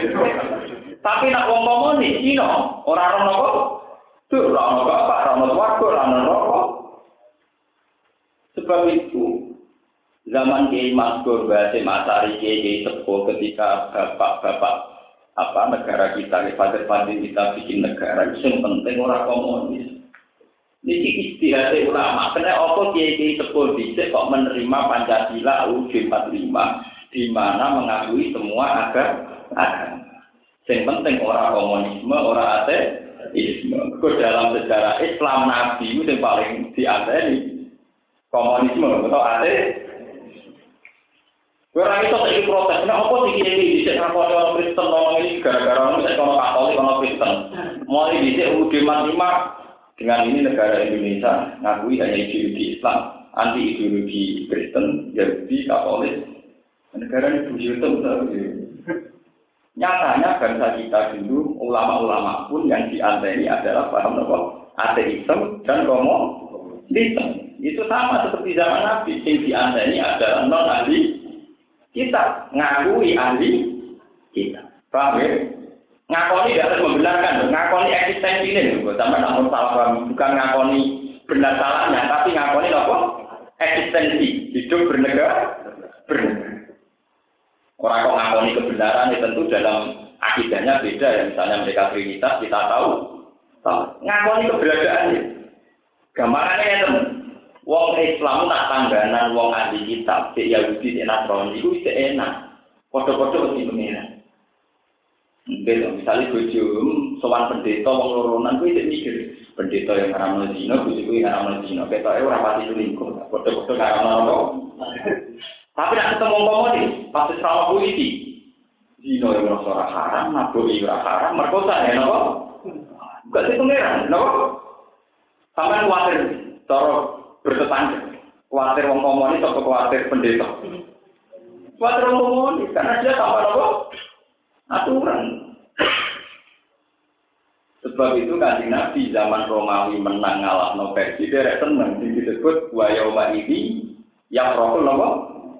Tapi nak wong komunis, Cina. Orang-orang nopo. Tuh, orang bapak, orang suarga, orang neraka. Sebab itu, zaman Kiai Maskur, bahasa Masari, Kiai Sepuh ketika bapak-bapak apa negara kita, pada pada kita bikin negara itu yang penting orang komunis. Ini istihad ulama, karena apa kiai kiai sepuluh kok menerima Pancasila UUD 45 di mana mengakui semua agama. Yang penting orang komunisme, orang ateisme. dalam sejarah Islam Nabi itu yang paling diadani komunisme atau ateis Ora iso saiki protes, nek apa sih iki dhisik ngakoni orang Kristen ngomong ini gara-gara orang kalau Katolik kalau Kristen. Mulai dhisik UUD 45 dengan ini negara Indonesia ngakui hanya ideologi Islam, anti ideologi Kristen, Yahudi, Katolik. Negara ini buyutem Nyatanya bangsa kita dulu, ulama-ulama pun yang dianteni adalah paham apa? Ateisme dan komunisme. Itu sama seperti zaman Nabi, yang dianteni adalah non ahli kita ngakui ahli kita. Paham ya? Ngakoni tidak harus membenarkan, ngakoni eksistensi ini, sama namun salah bukan ngakoni benar salahnya, tapi ngakoni apa? Eksistensi, hidup bernegara, bernegara. Orang kok ngakoni kebenaran ya tentu dalam akidahnya beda ya, misalnya mereka Trinitas kita tahu, tahu. ngakoni keberadaannya. Gambarannya ya teman, Wong Islam tak tangganan wong ahli kitab, cek Yahudi, cek Nasrani, itu bisa enak. Foto-foto mesti. Mungkin misalnya bojo sowan pendeta wong loronan kuwi cek mikir pendeta yang haram zina, bojo kuwi haram zina. Ketoke ora pati selingkuh. Foto-foto haram apa? Tapi nak ketemu komunis, pasti sama polisi. Zina yang merasa ora haram, nabok ora haram, merkosa ya napa? Bukan sih pengiran, napa? Sampai khawatir, cara bertetangga. Khawatir wong komunis atau khawatir pendeta? Khawatir wong komunis karena dia tanpa apa? Aturan. Sebab itu kan Nabi zaman Romawi menang ngalah no versi dia seneng disebut wayoma ini yang rokul nopo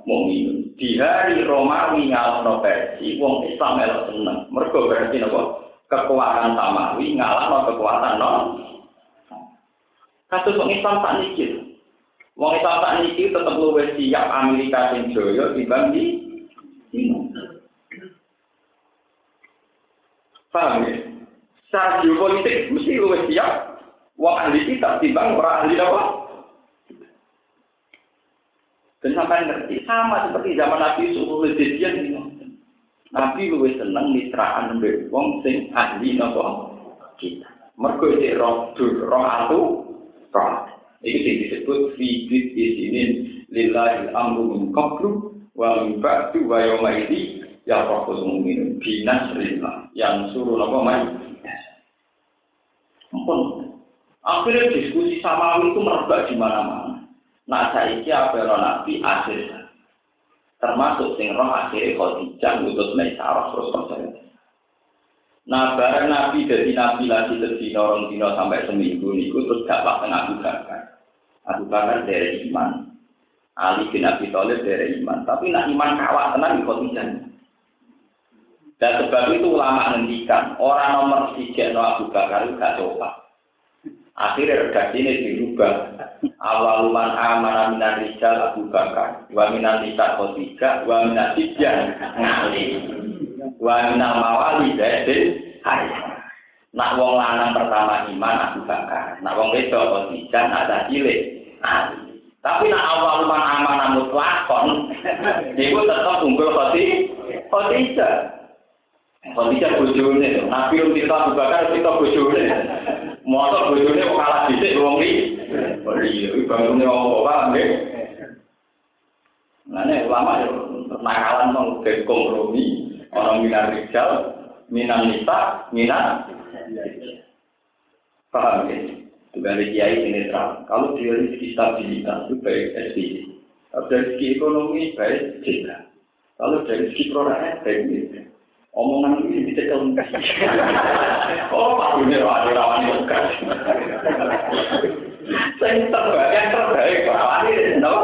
mukmin. Di hari Romawi ngalah no versi wong Islam elok seneng. Mereka berarti nopo kekuatan Samawi ngalah no kekuatan no. Kasus wong Islam tak nikir. Wong Islam tak niki tetep luwih siap Amerika sing jaya timbang di Paham ya? Secara geopolitik mesti luwih siap wong ahli kita timbang orang ahli apa? Dan sampai ngerti sama seperti zaman Nabi Yusuf Lejedian ini. Nabi luwih seneng mitraan mbek wong sing ahli napa kita. Mergo roh roh atu roh Ini disebut fidit di sini lillahi amru min qablu wa min ba'du wa yawma ya rabbul mu'minin binas rillah yang suruh apa mai Ampun. Akhirnya diskusi sama itu merebak di mana-mana. Nah, saya ini apa nabi akhir termasuk sing roh akhir khotijah ngutus Maisarah terus percaya. Nah, bareng Nabi dari Nabi lagi terdino orang dino sampai seminggu niku terus gak pak tengah Bakar. Abu Bakar dari iman. Ali bin Abi Thalib dari iman. Tapi nak iman kawat tenang di khotijah. Dan sebab itu ulama ngendikan orang nomor tiga no Abu Bakar itu gak coba. Akhirnya redaksi ini dirubah. Awal man amanah minan rijal Abu Bakar, wa minan nisa Khadijah, wa minan ngali, wa minan mawali zaidin hari. Nak wong lanang pertama iman Abu Bakar, nak wong wedok Khadijah, nak ada cilik Ali. Tapi nak awal man amanah mutlakon, itu tetap unggul Khadijah. Khadijah. Khadijah bojone, Nabi yang kita Bakar kita bojone. Motor bojone kok kalah dhisik wong iki. Oh iya, iki bangune apa paham nggih? Nah, ini ulama ya, nakalan dari kompromi, orang minat rijal, minat nisa, minat paham ya? Juga kiai ini terang. Kalau dia rezeki stabilitas itu baik SDG. Kalau dari segi ekonomi baik JK. Kalau dari segi produknya baik. Omongan ini bisa kelengkas. oh, Pak Dunia, ada rawan kelengkas. Saya terbaik, yang terbaik, rawan ini, no?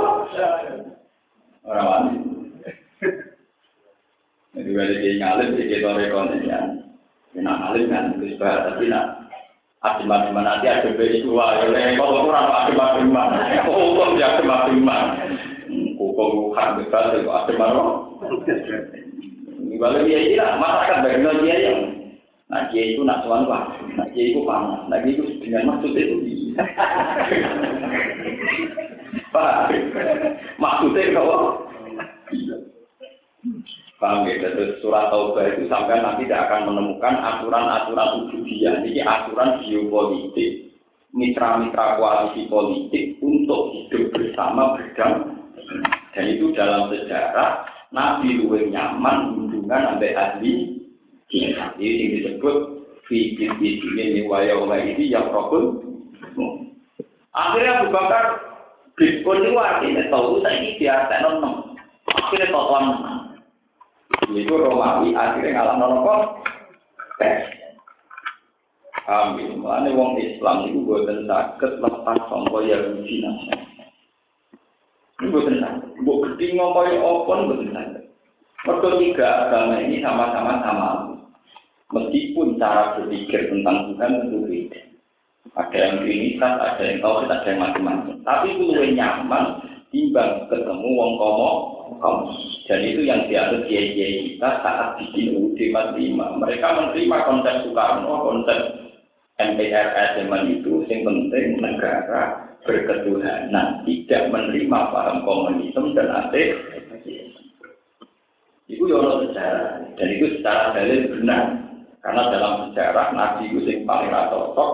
Rawan Jadi, ada yang ngalim, di kita rekonisian. Nak ngalim kan, bisa, tapi nak nanti ada beri dua, ya kalau kurang adem-adem hukum ya adem-adem hukum hak bebas itu adem-adem kalau dia lah, masyarakat bagaimana dia yang Nah dia itu nak tuan pak, nah dia itu panas, nah dia itu dengan maksud itu. Pak, maksudnya kalau Paham ya, terus surat Taubah itu sampai nanti tidak akan menemukan aturan-aturan ubudiyah. Ini aturan geopolitik, mitra-mitra koalisi politik untuk hidup bersama berdamai. Dan itu dalam sejarah Nabi luwih nyaman hubungan sampai ahli jihad. Ini yang disebut fikir di sini waya ini yang rokun. Akhirnya Abu Bakar Bitcoin itu artinya tahu saya ini biasa nonom. Akhirnya tahu menang. Itu Romawi akhirnya ngalah nonom tes. Amin. Mulane wong Islam itu boten saged lepas sangka Yahudi Nasrani. Bukan sakit. Buk gede ngomoy opon bukan sakit. Mereka tiga agama ini sama-sama sama. Meskipun cara berpikir tentang Tuhan itu beda. Ada yang trinitas, ada yang tahu, ada yang macam-macam. Tapi itu lebih nyaman timbang ketemu wong komo komo. Dan itu yang dianggap kiai-kiai kita saat bikin UUD 45. Mereka menerima konsep Soekarno, konsep MPR zaman itu, yang penting negara berketuhanan, tidak menerima paham komunisme dan ateis. Itu ya sejarah, dan itu secara dalil benar. Karena dalam sejarah Nabi itu yang paling cocok,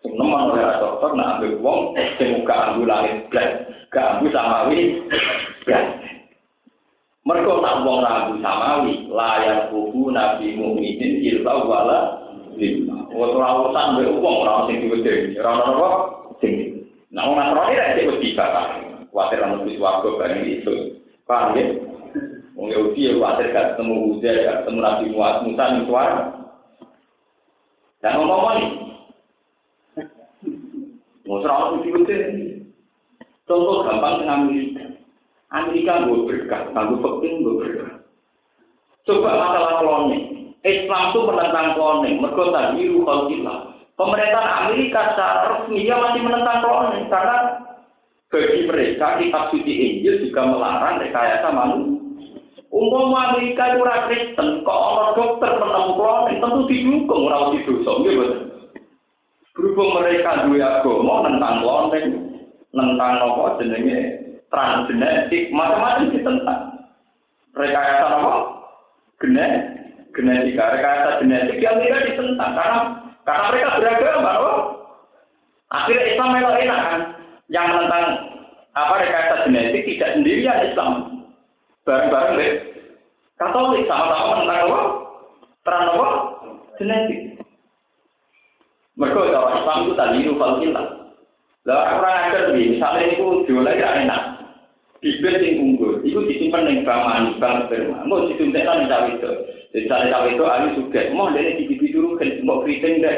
sing nemen ora cocok nak ambil wong sing muka ambu langit blas, gak ambu samawi blas. Mereka nak wong rabu samawi, layak buku Nabi Mukminin illa wala. Ora urusan mbek wong ora sing diwedeni, ora ono apa sing Nah, orang Nasrani tidak cek wedi bapak. Khawatir orang Nabi Suwargo bareng itu. Paham ya? Orang Yahudi ya khawatir gak ketemu Buddha, gak ketemu Nabi Muhammad Musa suara. Dan ngomong ini. Mau serang Nabi Buddha Contoh gampang dengan Amerika. Amerika gue berkah, penting gue berkah. Coba masalah kloning. Islam itu menentang kloning. Mereka tadi ruhul Pemerintahan Amerika secara resmi ya masih menentang kloning karena bagi mereka kitab suci Injil juga melarang rekayasa manusia. Umum Amerika itu orang Kristen, kok orang dokter menemu kloning tentu didukung orang di dosa, gitu. Berhubung mereka dua agama tentang kloning, tentang apa jenenge transgenetik, macam-macam ditentang. Rekayasa apa? Genetik, genetika, rekayasa genetik di Amerika ditentang karena karena mereka beragama, oh. Akhirnya Islam memang enak kan. Yang menentang apa rekayasa genetik tidak sendirian Islam. Bareng-bareng deh. Katolik sama-sama menentang apa? Terang apa? Genetik. Mereka kalau Islam itu tadi itu kita. Lah orang ajar nih, misalnya itu jualan ya enak. Bibir sing unggul, itu disimpan di bank manis, bank sperma. Mau disuntikkan di cawe itu. Di cawe itu, ayu suka. Mau dia di mau keriting deh.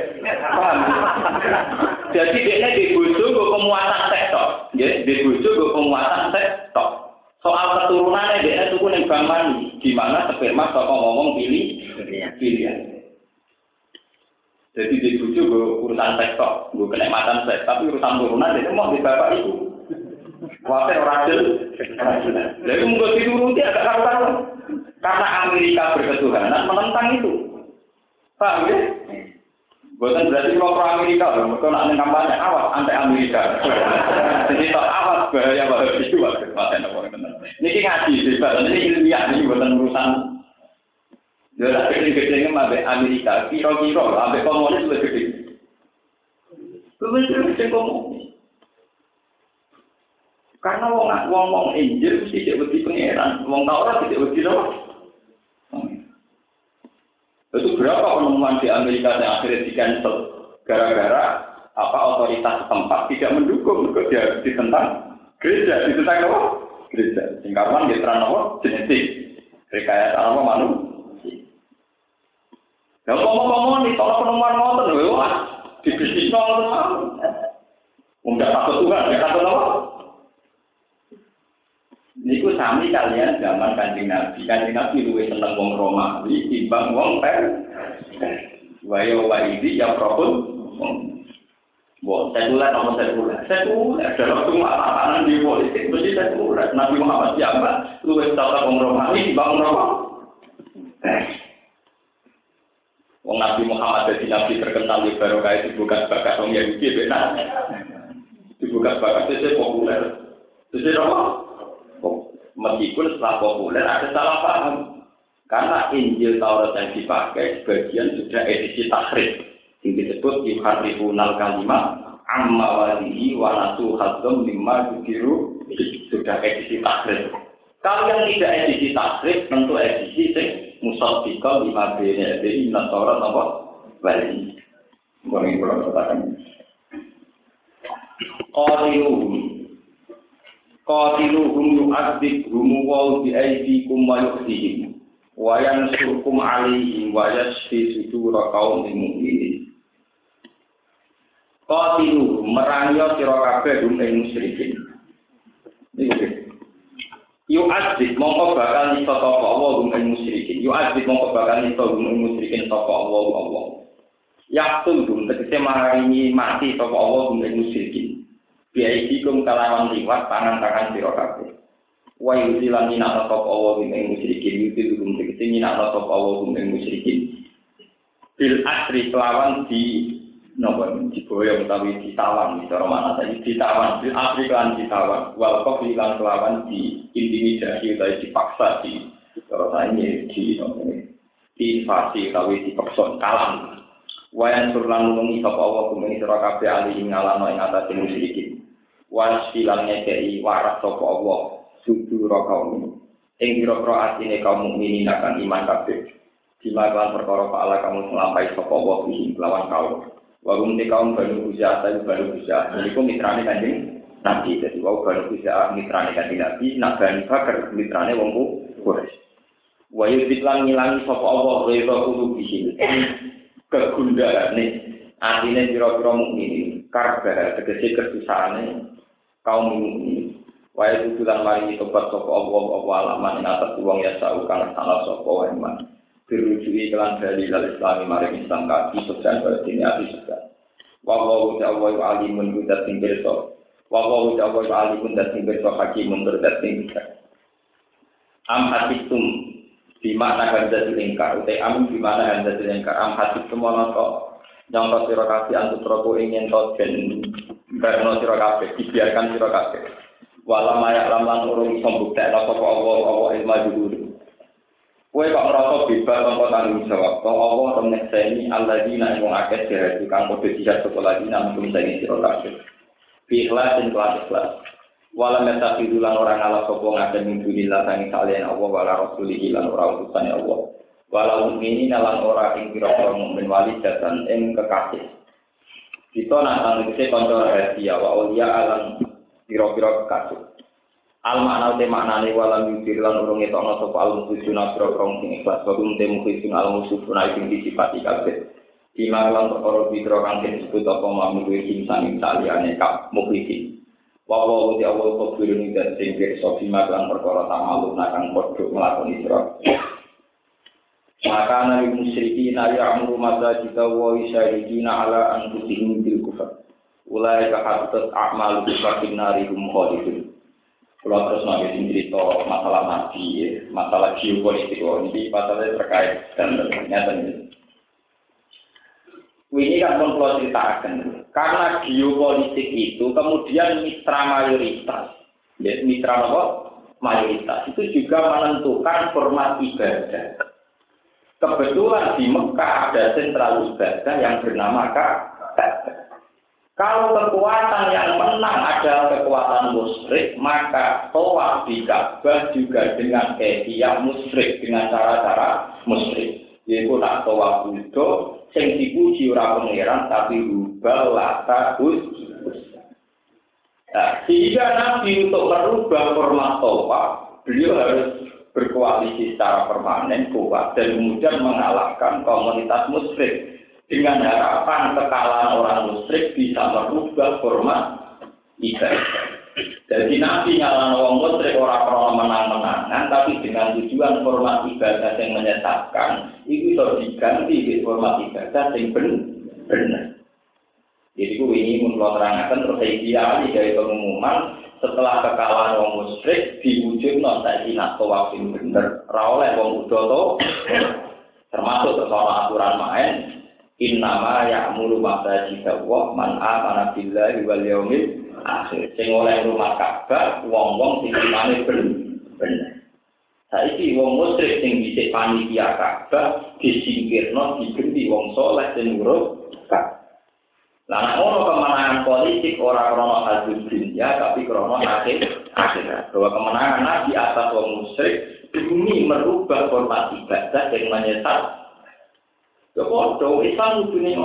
Jadi dia di bojo gue pemuatan sektor. Ya, di bojo gue pemuatan sektor. Soal keturunannya dia tuh ning bank manis. Di mana sperma kok ngomong pilih. Jadi di bucu gue urusan seks kok, gue kenikmatan seks, tapi urusan turunan itu mau di bapak ibu. Wajar rajin, jadi mungkin dituruti agak karuan. Karena Amerika berketuhanan menentang itu. Paham ya? Bukan berarti kalau pro Amerika, mereka nak neng kampanye awas anti Amerika. Jadi tak awas bahaya bahaya itu paten apa Ini ngaji sih, ini ilmiah ini bukan urusan. Jadi kecil-kecilnya sampai Amerika, kira-kira sampai komunis lebih gede. Lebih kecil komunis. Karena wong wong wong Injil mesti tidak berdiri pangeran, wong Taurat tidak apa. Itu berapa penemuan di Amerika yang akhirnya di cancel gara-gara apa otoritas setempat tidak mendukung? Dia ditentang gereja ditentang apa? Gereja. Singkapan di terang apa? Genetik rekayasa apa manu? Ya ngomong-ngomong nih, kalau penemuan ngotot, wah, di bisnis ngotot mau. Enggak takut Tuhan, enggak takut apa? Niku sami kalian zaman kanjeng Nabi. Kanjeng Nabi luwih seneng wong Romawi timbang wong Per. Wayo waidi ya propun. Wong sekuler nomor sekuler. Sekuler dalam semua tatanan di politik mesti sekuler. Nabi Muhammad siapa? Luwih tata wong Romawi timbang wong Romawi. Wong Nabi Muhammad jadi Nabi terkenal di barokah itu bukan bakat wong Yahudi benar. Dibuka bakat itu populer. Itu apa? Meskipun setelah populer ada salah paham. Karena Injil Taurat yang dipakai sebagian sudah edisi tahrif yang disebut yuharrifunal kalimat amma walihi wa nasu hadzam lima yukiru sudah edisi tahrif. Kalau yang tidak edisi tahrif tentu edisi sing musaddiqal lima bene dari Taurat apa wali. Boleh kalau katakan. Qaliluhum qatiluhum yu'adzibhum wa bi aydikum wa yukhzihim wa yansurkum alaihim wa yashfi sudura qaumin mu'minin. Qatiluhum merangi sira kabeh hum ing musyrikin. Iki yu'adzib mongko bakal iso sapa Allah hum ing musyrikin. Yu'adzib mongko bakal iso hum ing musyrikin sapa Allah Allah. Yaktul hum tegese maringi mati sapa Allah hum ing musyrikin biaidikum kalawan liwat tangan-tangan sira kabeh. Wa yusilan minna sapa Allah ing musyrikin yusil kum tegese minna sapa Allah ing musyrikin. Bil asri kelawan di napa diboyong utawi ditawan cara mana tadi ditawan bil asri kelawan ditawan wal kok lan kelawan di intimidasi utawi dipaksa di cara ini di napa di invasi utawi dipaksa kalam wayan surlan nulungi sapa Allah kumeng sira kabeh alih ngalano ing musyrikin wasilan ngekei waras sapa Allah sudura kaum ing pira-pira atine kaum mukminin akan iman kabeh. Dimakan perkara pahala kamu melampai sapa Allah bihi lawan kaum. Wagum te kaum banu usia tapi banu usia niku mitrane kanjeng Nabi. Jadi wau banu usia mitrane kanjeng Nabi nak bani bakar mitrane wong Quraisy. Wa yudiklan ngilangi sapa Allah rida kudu bihi. Kegundaane atine pira-pira mukminin karbar tegese kesusahane kaum mukmin. Wae tujuan mari tobat sapa Allah apa alaman ing atas wong ya sau kang salah sapa wae man. Dirujui kelan dari dal Islam mari Islam kaki sukses berarti ati sukses wa wa ta wa alimun kudat sing pirsa wa wa ta wa alimun kudat sing pirsa hakimun kudat sing am hatikum di mana ganda dilingkar utai am di mana ganda dilingkar am hatikum ana kok nyangka sira kabeh antut roko ingin to Karena sira kabeh dibiarkan sira kabeh. Wala mayak laman urung iso mbuktekno sapa Allah Allah ilmu dulu. Kowe kok ngerasa bebas tanpa tanggung jawab. Kok Allah temen seni alladzina ing akeh dhewe kang padha dijak sapa lagi nang sing sira kabeh. Bi ikhlas dan kelas ikhlas. Wala metafidu lan ora ngalah sapa ngake minggu lillah sangi kalian Allah wala rasulihi lan ora utusane Allah. Wala mukminin lan ora ing pira-pira mukmin wali datan ing kekasih. Kita nantang itu konco rahasia wa ulia alam piro-piro kekasih. Al makna te maknane walam yudhir lan urung etokno sapa al mukhlisuna piro krong sing ikhlas wa kum te mukhlisun al mukhlisuna sing disifati kabeh. Bima lan perkara piro kang disebut apa mamu iki sing saliyane kap mukhlisin. Wa wa uti awal kebirun dan sing pirsa bima lan perkara tamalu nakang padha nglakoni sira. Maka nabi musyrikin ya'muru masajid wa yusyahidina ala anfusihim bil kufar. Ulai kahatat a'mal bisakin nari hum khalidun. Kalau terus nabi cerita masalah nabi, ya, masalah geopolitik, ini masalahnya terkait dan ternyata ini. Ini kan pun kalau ceritakan, karena geopolitik itu kemudian mitra mayoritas, ya, mitra apa? Mayoritas itu juga menentukan format ibadah. Kebetulan di Mekah ada sentral ibadah yang bernama Ka'bah. Kalau kekuatan yang menang adalah kekuatan musyrik, maka tawaf di Ka'bah juga dengan kefiyah musyrik, dengan cara-cara musyrik. Yaitu nak tawaf itu, sing dipuji ora pangeran tapi rubah lata Nah, sehingga Nabi untuk merubah format tawaf, beliau harus berkoalisi secara permanen kuat dan kemudian mengalahkan komunitas musyrik dengan harapan kekalahan orang musyrik bisa merubah format ibadah. Jadi Nabi nyala orang musyrik orang krono menang-menangan, tapi dengan tujuan format ibadah yang menyesatkan, itu bisa diganti di format ibadah yang benar. Jadi ini mau terangkan terus saya dari pengumuman setelah kekalahan orang musyrik diwujud non saya nak tawaf bener, rawleh wong udoto termasuk tersoal aturan main Innama ya'muru masajid Allah man amana billahi wal yaumil akhir. Sing oleh rumah Ka'bah wong-wong sing imane bener. Saiki wong musyrik sing dhisik panitia Ka'bah disingkirno digendi wong saleh sing Ka'bah. Lah ngono kemenangan politik ora krono hasil dunia tapi krono akhir akhirat. Bahwa kemenangan Nabi atas wong musyrik demi merubah format ibadah yang menyesat Ya bodoh, Islam dunia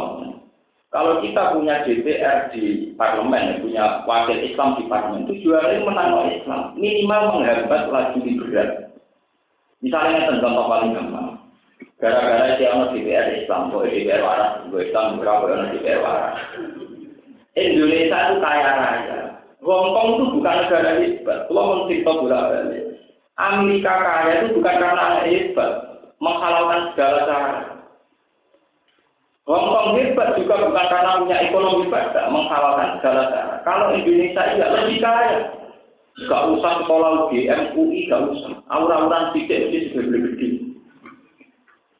Kalau kita punya DPR di parlemen, punya wakil Islam di parlemen, tujuannya menang Islam. Minimal menghambat laju liberal. Misalnya contoh paling gampang. Gara-gara si ono DPR Islam, boleh DPR waras, gue Islam berapa ono DPR waras. Indonesia itu kaya raya. Hongkong itu bukan negara hebat. Kalau mencerita bola balik. Amerika kaya itu bukan karena hebat, menghalalkan segala cara. Hongkong hebat juga bukan karena punya ekonomi pada menghalalkan segala cara. Kalau Indonesia tidak lebih kaya, gak usah sekolah UGM, UI, gak usah. Aura-auran tidak mesti sudah lebih.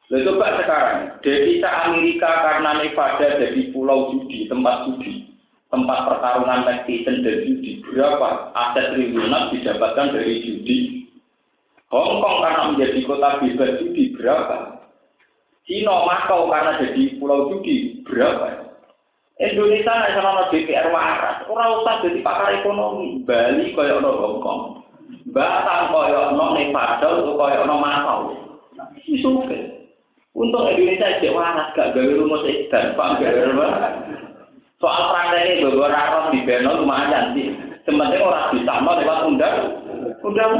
Lalu coba sekarang, devisa Amerika karena Nevada jadi pulau judi, tempat judi, tempat pertarungan netizen dan judi. Berapa aset triliunan didapatkan dari judi? Hongkong karena menjadi kota bebas judi, berapa? Cina Makau karena jadi pulau judi berapa? Indonesia sama DPR waras, orang usah jadi pakar ekonomi. Bali kaya ono Hongkong, Batam kaya ono Nevada, kaya ono Makau. Isuke. Untuk Indonesia jadi waras, gak gawe rumus dan pak gawe rumah. Soal prakteknya beberapa rakyat di Beno lumayan sih. Sebenarnya orang bisa mau lewat undang, undang.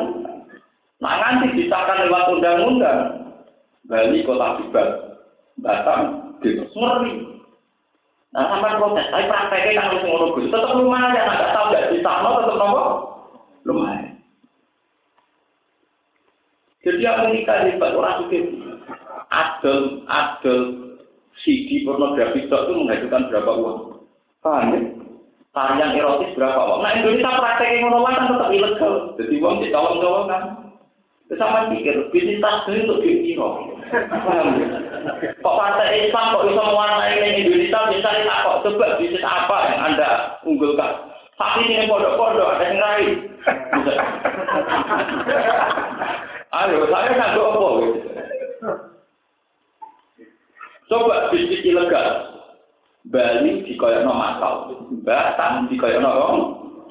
Nah nanti disahkan lewat undang-undang. Bali kota bebas, Batam bebas, ngeri. Nah sampai protes, tapi prakteknya kan harus ngono gus, tetap lumayan, nggak tahu nggak bisa, no tetap nopo lumayan. Jadi Amerika hebat orang suka adol adol CD pornografi itu menghasilkan berapa uang? Paham ya? Tarian erotis berapa uang? Nah Indonesia prakteknya ngono kan tetap ilegal. Jadi uang ditolong-tolong kan. Sama pikir, bisnis tas itu duit kiro. Kok partai Islam kok bisa mewarnai di Indonesia, misalnya tak kok coba bisnis apa yang Anda unggulkan. Tapi ini pondok-pondok, ada yang lain. Ayo, saya nggak apa Coba bisnis ilegal. Bali di koyo no Makau, Batam di koyo no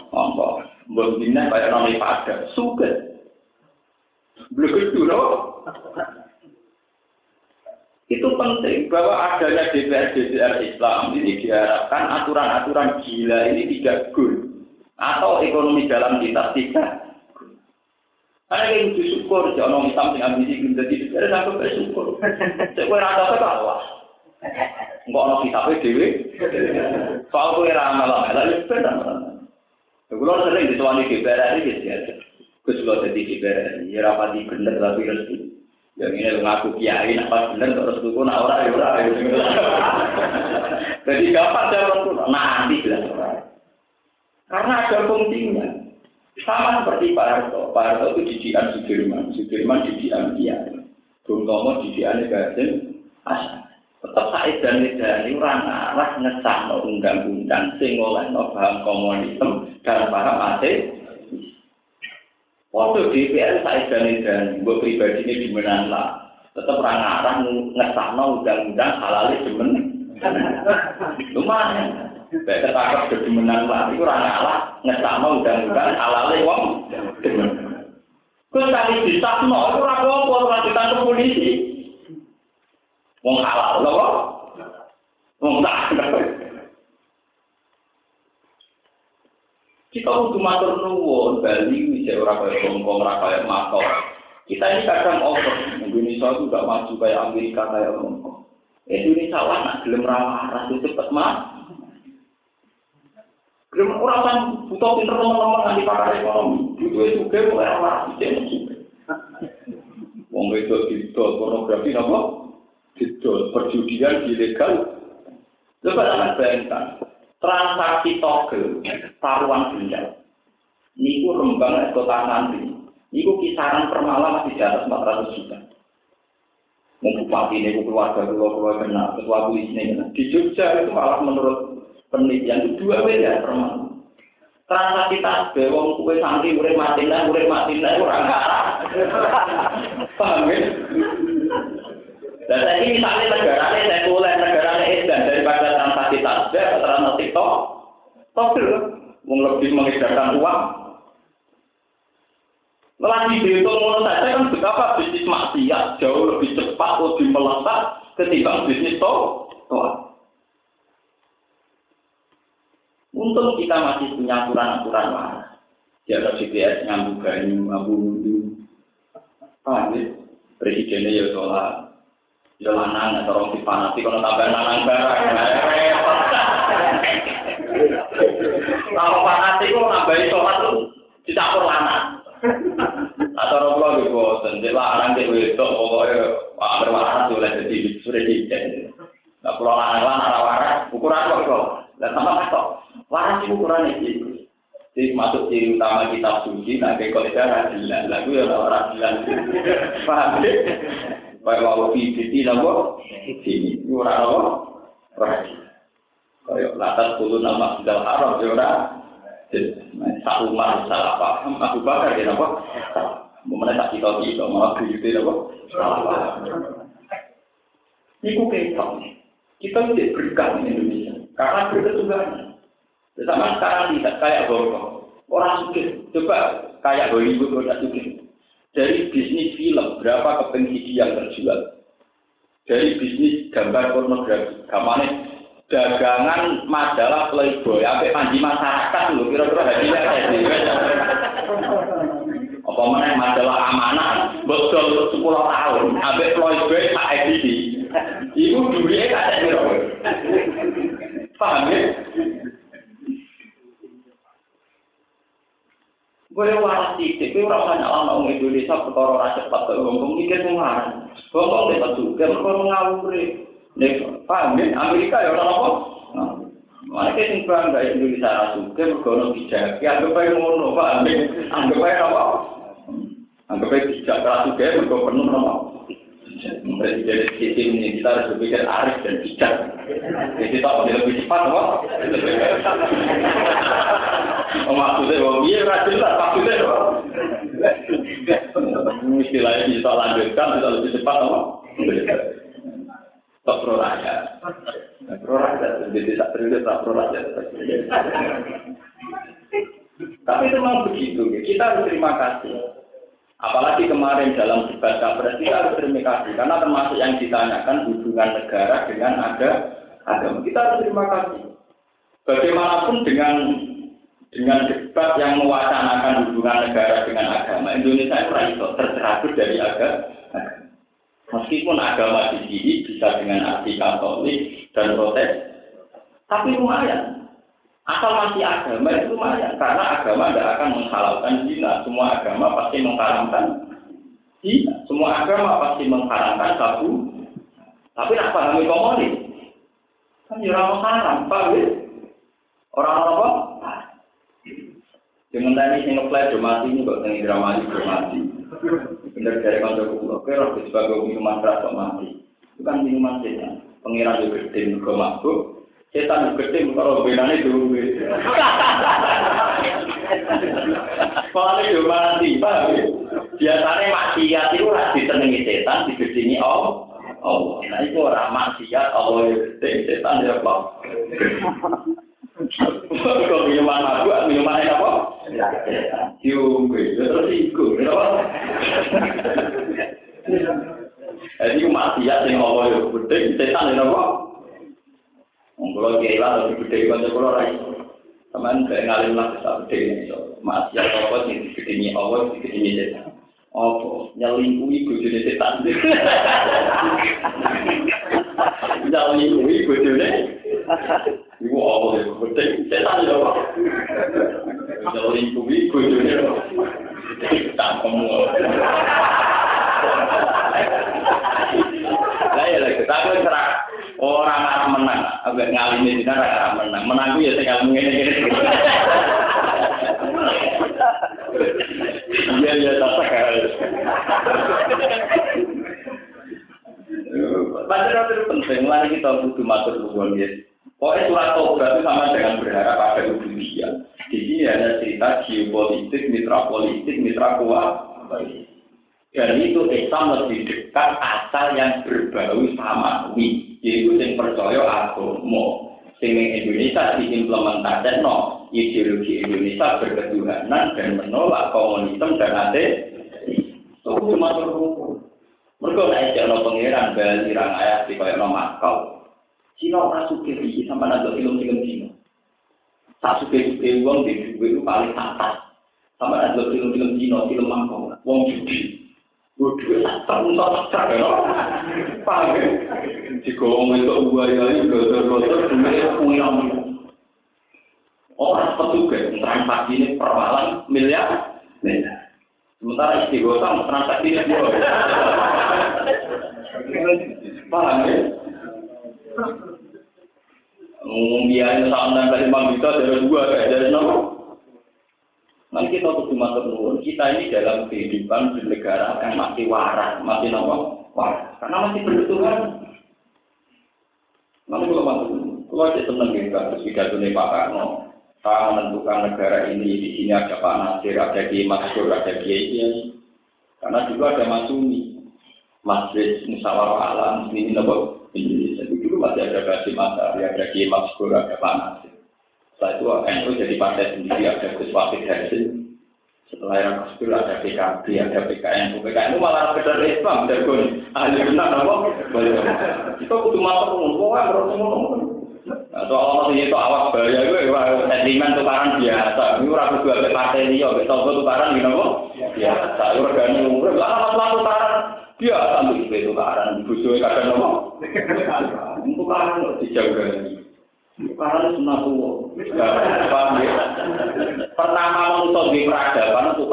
Hongkong, Mbok Dina koyo no Nevada, suket. Begitu loh. Itu penting bahwa adanya DPR DPR Islam ini diharapkan aturan-aturan gila ini tidak good atau ekonomi dalam kita tidak. Karena yang bersyukur, jangan Islam yang ambisi jadi DPR sampai bersyukur. Saya rasa Allah. Enggak ono kitabnya dewi. Soal kue ramal lah, ya benar. Kalau sering dituani ini gitu ya. Gus lo jadi DPR, ya rapati bener tapi resmi. Yang ini ngaku kiai, nak pas bener terus tuku, nak ora ya ora. Jadi gampang jalan tuh, nanti jelas ora. Karena ada fungsinya. Sama seperti Pak Harto. Pak Harto itu didikan Sudirman. Sudirman didikan dia. Bung Tomo didikan Gajen Asal. Tetap Said dan ini orang arah ngesah no undang-undang sing oleh no paham komunisme dan paham ateis. Waktu DPR Said dan ini, gue pribadi ini dimenang lah. Tetap orang arah ngesah no undang-undang halal demen. Lumayan. Baik ketangkep jadi menang lah, itu orang ngalah, ngesama undang-undang alale wong demen. Terus kali disahno, itu orang apa, orang ditangkap polisi. Wong halal, loh Wong tak Kita untuk matur nuwun, Bali bisa orang kayak Hongkong, orang kayak Makau. Kita ini kadang over, Indonesia itu gak maju kayak Amerika, kayak Hongkong. Indonesia lah, nak gelem ramah, rasa cepet mah. Belum orang kan butuh pinter teman-teman nanti pakar ekonomi. Butuh itu juga mulai orang itu Wong itu itu pornografi apa? Itu perjudian ilegal. Coba jangan bayangkan transaksi togel taruhan benda. Niku rembang kota nanti. Niku kisaran per malam masih di atas 400 juta. Mau bupati ini, keluarga, keluarga, keluarga, ketua polisi ini. Di Jogja itu malah menurut penelitian itu dua beda termasuk transaksi tasbih wong kue santri urip mati lah urip mati lah ora paham ya? Dan saya ini misalnya negara ini saya boleh negara ini edan daripada transaksi tasbih atau transaksi tok tok wong lebih mengedarkan uang. Malah dihitung ngono saja kan betapa bisnis maksiat jauh lebih cepat, lebih melesat ketimbang bisnis tok. Untung kita masih punya aturan-aturan waras. Ya ada GPS nyambung banyu, nyambung wudhu. Paham ya? Presidennya ya sholat. Ya lanang, atau orang si fanatik, kalau tambah lanang barang. Perkara ora cepat ke ngomong mikir pengaruh. Ngomong lepas juga perkara ngawuri. Nek paham ya, Amerika ya orang apa? Kita sing bangga Indonesia ora suka mergo bijak. Ya anggap ae ngono, ya? Anggap ae apa? Anggap ae bijak ora suka mergo penuh apa? Presiden sisi ini kita harus berpikir arif dan bijak. Jadi kita lebih cepat? Oh, maksudnya, iya, rajin lah, maksudnya. Istilahnya bisa lanjutkan, bisa lebih cepat, apa? Tak pro rakyat. Pro rakyat, jadi tak terlihat tak pro rakyat. Tapi itu memang begitu, kita harus terima kasih. Apalagi kemarin dalam debat capres kita harus terima kasih karena termasuk yang ditanyakan hubungan negara dengan ada agama. Kita harus terima kasih. Bagaimanapun dengan dengan debat yang mewacanakan hubungan negara dengan agama, Indonesia itu tercerabut dari agama. Meskipun agama di sini bisa dengan arti katolik dan protes, tapi lumayan. Asal masih agama itu lumayan, karena agama tidak akan menghalalkan zina. Semua agama pasti mengharamkan zina. semua agama pasti mengharamkan sabu. Tapi nak pahami komunis. Kan ya orang haram, paham ya? Orang apa? Jangan tadi sing ngeplay do mati ini kok tengah drama ini mati. Bener dari kantor kulo, kira harus sebagai minuman keras kok mati. Itu kan minuman setan. Pengiran juga gede juga mabuk. Setan juga gede kalau bedanya dulu. Soalnya do mati, paham ya? Biasanya maksiat itu harus ditenangi setan, digedingi Allah. Allah. Nah itu orang maksiat, Allah ya gede, setan ya apa? kok minuman aku minuman apa diombe terus iku apa jadi eh, mati ya sing apa yo gede setan ya apa ngobrol kiri lah lebih gede banyak kalau lagi teman saya ngalir lah kita gede so mati ya apa sih? Gede ini apa sih? Gede ini setan. Apa? Nyelingkuhi gede setan. Nyelingkuhi gede setan iku apa ya penting setan ya apa nyelingkuhi bojone tak kamu lah ya lagi tak serak orang arah menang agak ngalimi dina arah menang menang ya saya ngalamin ini Iya iya tak sekali. Pancen itu penting, mari kita butuh matur ya. Pokoknya surat Tobat itu sama dengan berharap pada ubudiyah. Di sini ada cerita geopolitik, mitra politik, mitra kuat. Dan itu Islam lebih dekat asal yang berbau sama yaitu yang percaya agama. Sing Indonesia diimplementasikan no ideologi Indonesia berketuhanan dan menolak komunisme dan ateis. Itu cuma berhukum. Mereka naik jalan pangeran Bali rang ayat di kayak nomor kau. Cina orang suka sih sama nado film film Cina. Tak suka suka uang di duit paling atas. Sama nado film film Cina film mangkong, uang judi. Gue duit lah, terus terus ya? Jika uang itu uang ini itu gosok gosok, semuanya punya uang. Orang petugas transaksi ini perwalan miliar, miliar. Sementara istri gosok transaksi ini dua. Paham ya? Biaya sama dari juta dari dua kayak dari nol. Nanti kita dimaksud nuwun, kita ini dalam kehidupan di negara yang masih waras, masih nopo? Waras, karena masih bertuhan. Nanti kalau masuk, kalau ada seneng gitu, terus pidato nih Pak Karno, saya menentukan negara ini, di sini ada Pak Nasir, ada Kiai Maksur, ada Kiai karena juga ada Mas Masjid Musyawarah Alam, ini nopo masih ada Basim Masari, ada Kiai Maksur, ada Pak Nasir. Setelah itu NU jadi partai sendiri, ada Gus Wafid Hasim. Setelah era Gus ada PKB, ada PKN. PKN itu malah sekedar Islam, jago ahli benar apa? Itu kudu kok kan harus ngomong. Atau Allah itu awak bahaya gue, sentimen tukaran biasa. Ini orang kedua ke partai ini, ya, besok tukaran gini kok? Biasa, itu regani umur. Lah, mas tukaran biasa, itu tukaran. Busuknya kadang ngomong. Tukaran dijauh Karena sunat tua. Pertama manusia di peradaban itu.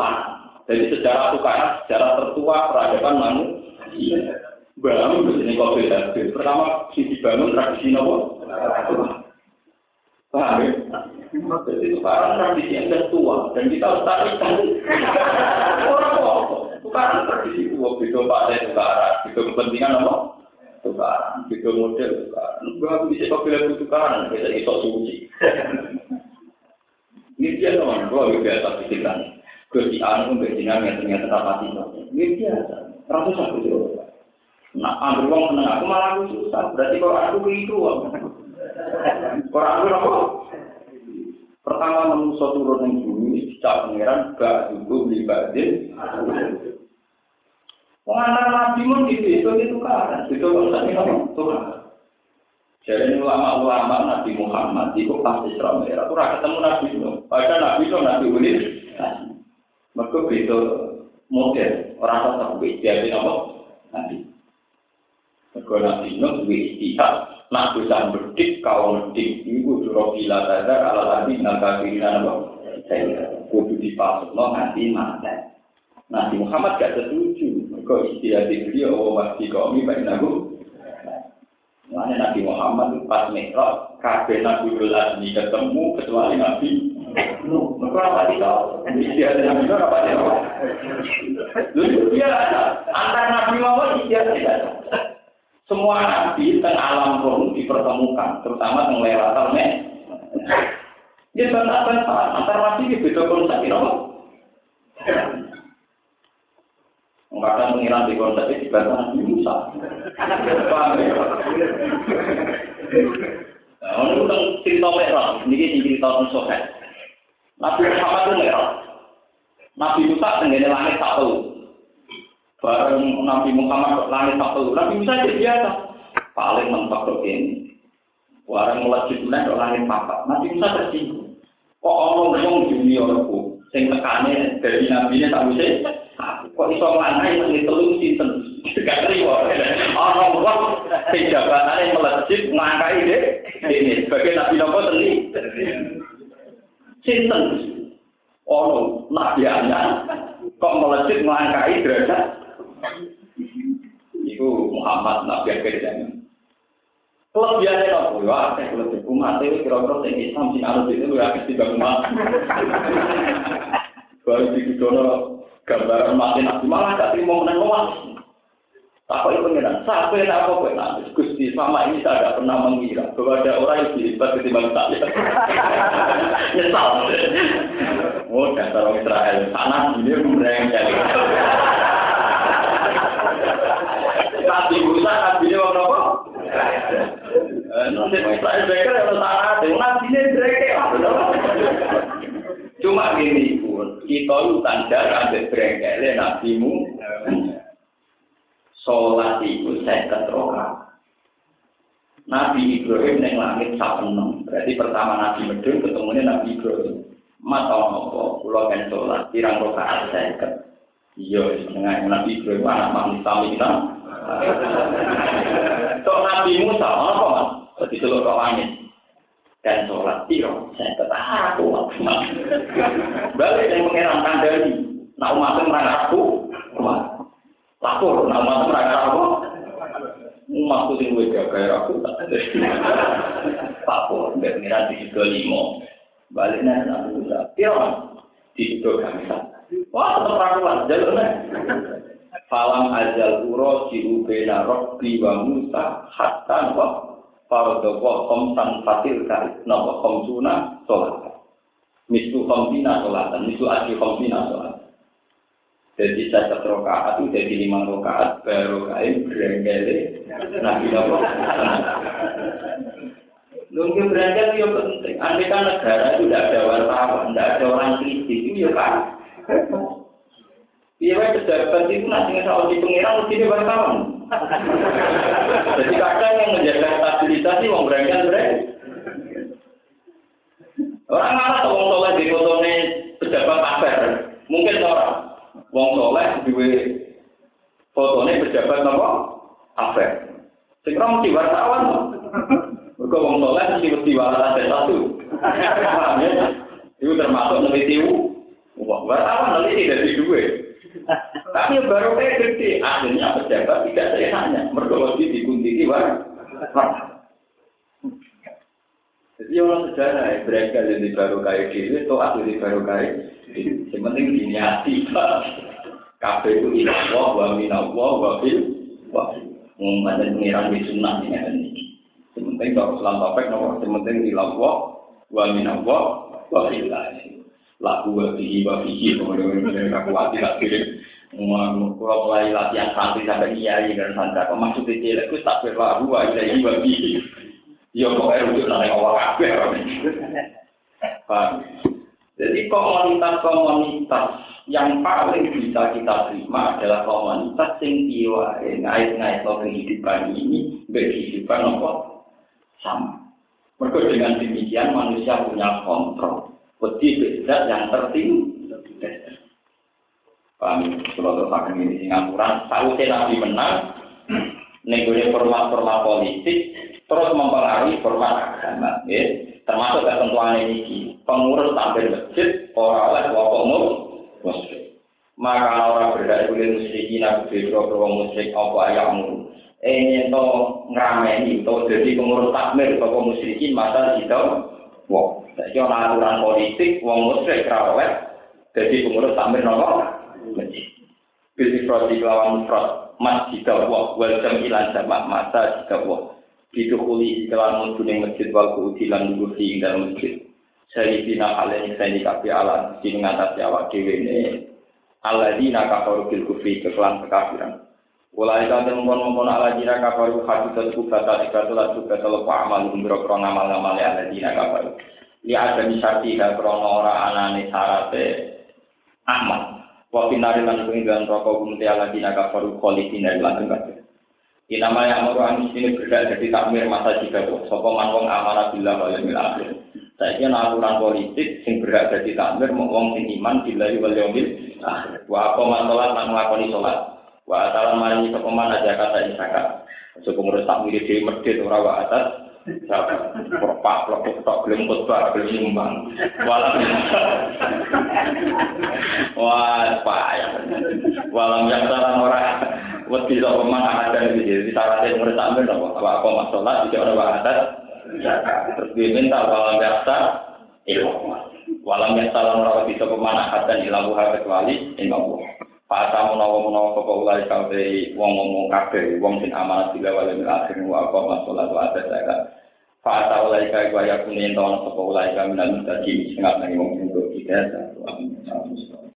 Jadi sejarah tukaran, sejarah tertua peradaban manusia. Bangun di sini kok beda. Pertama si dibangun tradisi nopo. Paham ya? Jadi tukaran tradisi yang tertua dan kita harus tarik Orang tukaran tradisi tua, beda tukaran, beda kepentingan apa? tukaran, video model tukaran. Gue aku bisa bisa iso suci. Ini dia teman, lebih biasa pikiran. Di anu bajingan yang ternyata. Ini biasa, ratus aku juga. Nah, ambil uang aku malah aku susah. Berarti kalau aku begitu, kalau aku apa? Pertama manusia turun yang bumi, dicap pangeran, gak cukup beli badin. Pengantar Nabi pun gitu, itu itu kan, itu kan apa? Tuhan. Jadi ulama-ulama Nabi Muhammad itu pas Isra Mi'raj, itu ketemu Nabi itu. Padahal Nabi itu Nabi unik. Mereka itu model, orang tetap beda apa? Nabi. Mereka Nabi itu istihad, nak bisa berdik, kau berdik, ibu suruh gila sadar, ala lagi, nak kafirin apa? Saya kudu dipasuk, no nanti mati. Nabi Muhammad gak setuju. Mereka istilah beliau, oh masih kami baik nabu. Makanya Nabi Muhammad itu pas mikrot, kabeh Nabi Azmi ketemu kecuali Nabi. Mereka apa tidak? Istilah Nabi Nuh apa tidak? Lalu dia antara Nabi Muhammad istilah tidak Semua Nabi tentang alam roh dipertemukan, terutama tentang lewat Dia bantah-bantah, antara Nabi itu beda konsep, Kadang pengiran di konsep di bantah Nabi Musa. Ya? Nah, ini tentang cerita merah. Ini cerita tentang. Nabi Muhammad itu merah. Nabi Musa tenggene langit tak tahu. Bareng Nabi Muhammad langit tak tahu. Nabi Musa jadi biasa. Paling mentok kok ini. Bareng melejit meneh langit papat. Nabi Musa tersinggung. Kok orang ngomong juniorku, sing tekane dari nabi ini tak bisa kok iso nglangkai nang telu sinten gak terima ana wong sing jabatane melejit nglangkai dek ini sebagai nabi nopo teli sinten ono nabi ana kok melejit nglangkai derajat iku Muhammad nabi akhir zaman Kelebihannya nopo ya, saya kalau di umat itu kira-kira yang Islam sih harus itu ya pasti umat. Baru di Kudono gambaran mati nabi malah gak terima menang umat. Apa itu pengiran? Sampai apa kok nanti Gusti sama ini saya tidak pernah mengira bahwa ada orang yang hebat ketimbang saya. Nyesal. Oh dasar orang Israel sana ini Nabi Musa, Nabi ini orang apa? Nanti Israel beker yang sana, dengan sini beker. Cuma gini pun, kita itu tanda ambil berekele nabimu. Sholat itu saya ketroka. Nabi Ibrahim yang langit sapenem. Berarti pertama Nabi Medun ketemunya Nabi Ibrahim. Mata nopo, pulau kan sholat, tirang rokaat saya ke. Iya, dengan Nabi Ibrahim anak manusia kita. Tok Nabi Musa, apa mas? Seperti seluruh langit. Dan sholat tiro, saya kata aku Balik yang mengeram kandani. Nah umat itu merangkap aku, lapor. Nah umat itu merangkap aku. Umat itu tinggal jaga aku. Lapor, biar mengira di situ limo. Baliknya Nabi Musa, tiro, di situ kami Wah, tetap rakuan, jalurnya. Falam ajal uro diubena robbi wa Musa hatta wa farodoko komsan fatil kari nopo komsuna sholat. Misu komsina sholatan, misu aji komsina sholat. Jadi saya rokaat itu jadi lima rokaat baru kain berenggele nabi nopo. Mungkin berangkat itu penting. Andai kan negara itu tidak ada wartawan, tidak ada orang kritis, itu ya kan. Iya, pejabat itu nanti ngesal di pengirang mesti di wartawan. Jadi kadang yang menjaga stabilitas ini mau berangkat berangkat. Orang malah tuh wong soleh di fotone pejabat kabar. Mungkin orang wong soleh di fotone pejabat nopo kabar. Sekarang mesti wartawan. Mereka wong soleh mesti mesti wartawan satu. Itu termasuk meneliti Wah, wartawan neliti dari dua. Tapi baru kayak gede, akhirnya pejabat tidak tanya. Mereka mesti dikuntiki, wah. Jadi orang sejarah ya, mereka jadi baru kayak gitu, atau aku jadi baru gitu. Yang penting diniati, Kafe itu inawah, wa minawah, wa fil, wa Mengumumkan pengiran di sunnah ini ada ini. Sementing kalau selam topek, nomor sementing ilawah, wa minawah, wa fil lagu wabihi wabihi kemudian aku hati tak kirim. Kalau mulai latihan santri sampai iya dan santri. Apa maksud itu itu tak berlaku wa ilahi wabihi ya kok erujuk nanti awal kabeh jadi komunitas-komunitas yang paling bisa kita terima adalah komunitas yang tiwa ngait-ngait kehidupan ini kehidupan apa? Sama. Mereka dengan demikian manusia punya kontrol Wedi beda yang tertinggi. Paham? Kalau terpakai ini Singapura, tahu nabi menang, negosiasi format-format politik, terus mempengaruhi format agama. Ya. Termasuk ketentuan ini, pengurus tampil masjid, orang oleh kelompok muslim. Maka orang ya kulit musyrikin aku biro biro musyrik apa ayakmu. Eh nyento ngrameni atau jadi pengurus takmir atau musyrikin masa kita wong. Jadi ana aturan politik wong musyrik ra oleh jadi pengurus takmir nopo masjid. Bil ifradi kelawan mufrad masjid wa wal jamilan jamak masa jika wa. Didukuli kelawan musuning masjid wal kuudilan dulu di dalam masjid. Saya dina kalian saya dikapi alat di mengatasi awak dewi ini alladzina kafaru bil kufri kekelan kekafiran. Ulai kau temukan mengkon alladzina kafaru hadisat kubata dikatulah juga telepa amal umbro kron amal amal alladzina kafaru. Li ada misati dan krono ora anane sarate amal. Wa finari lan pengidan rokok kumti alladzina kafaru kholidina lan kabeh. Inama yang mau anis ini berdak jadi takmir masa jika bu. Sopo manwong amanah bila wal yaumil akhir. Saya kira aturan politik sing berdak jadi takmir mau wong sing iman bila wal yaumil akhir. Wa apa masalah lan nglakoni salat. Wa atalan maringi sapa mana zakat dan zakat. Cukup ngurus takmir di masjid ora wa atas. siapa berpak berpak eh, tak beli kotak beli imbang walang wah pak ya yang salah orang wedi sok pemang anak dan itu jadi salah murid sambil dong apa apa mas sholat itu orang bahasa terus dia minta walang biasa ilmu walang yang salah orang wedi sok pemang anak dan ilmu hal kecuali ilmu Pata menawa menawa kok ulai kabe wong ngomong kabe wong sing amanah dilewali min akhir wa apa masalah wa ada saya kan. Pata ulai kae kaya kuning tawon kok ulai kae min al mustaqim sing ngene wong sing kok kita satu amin.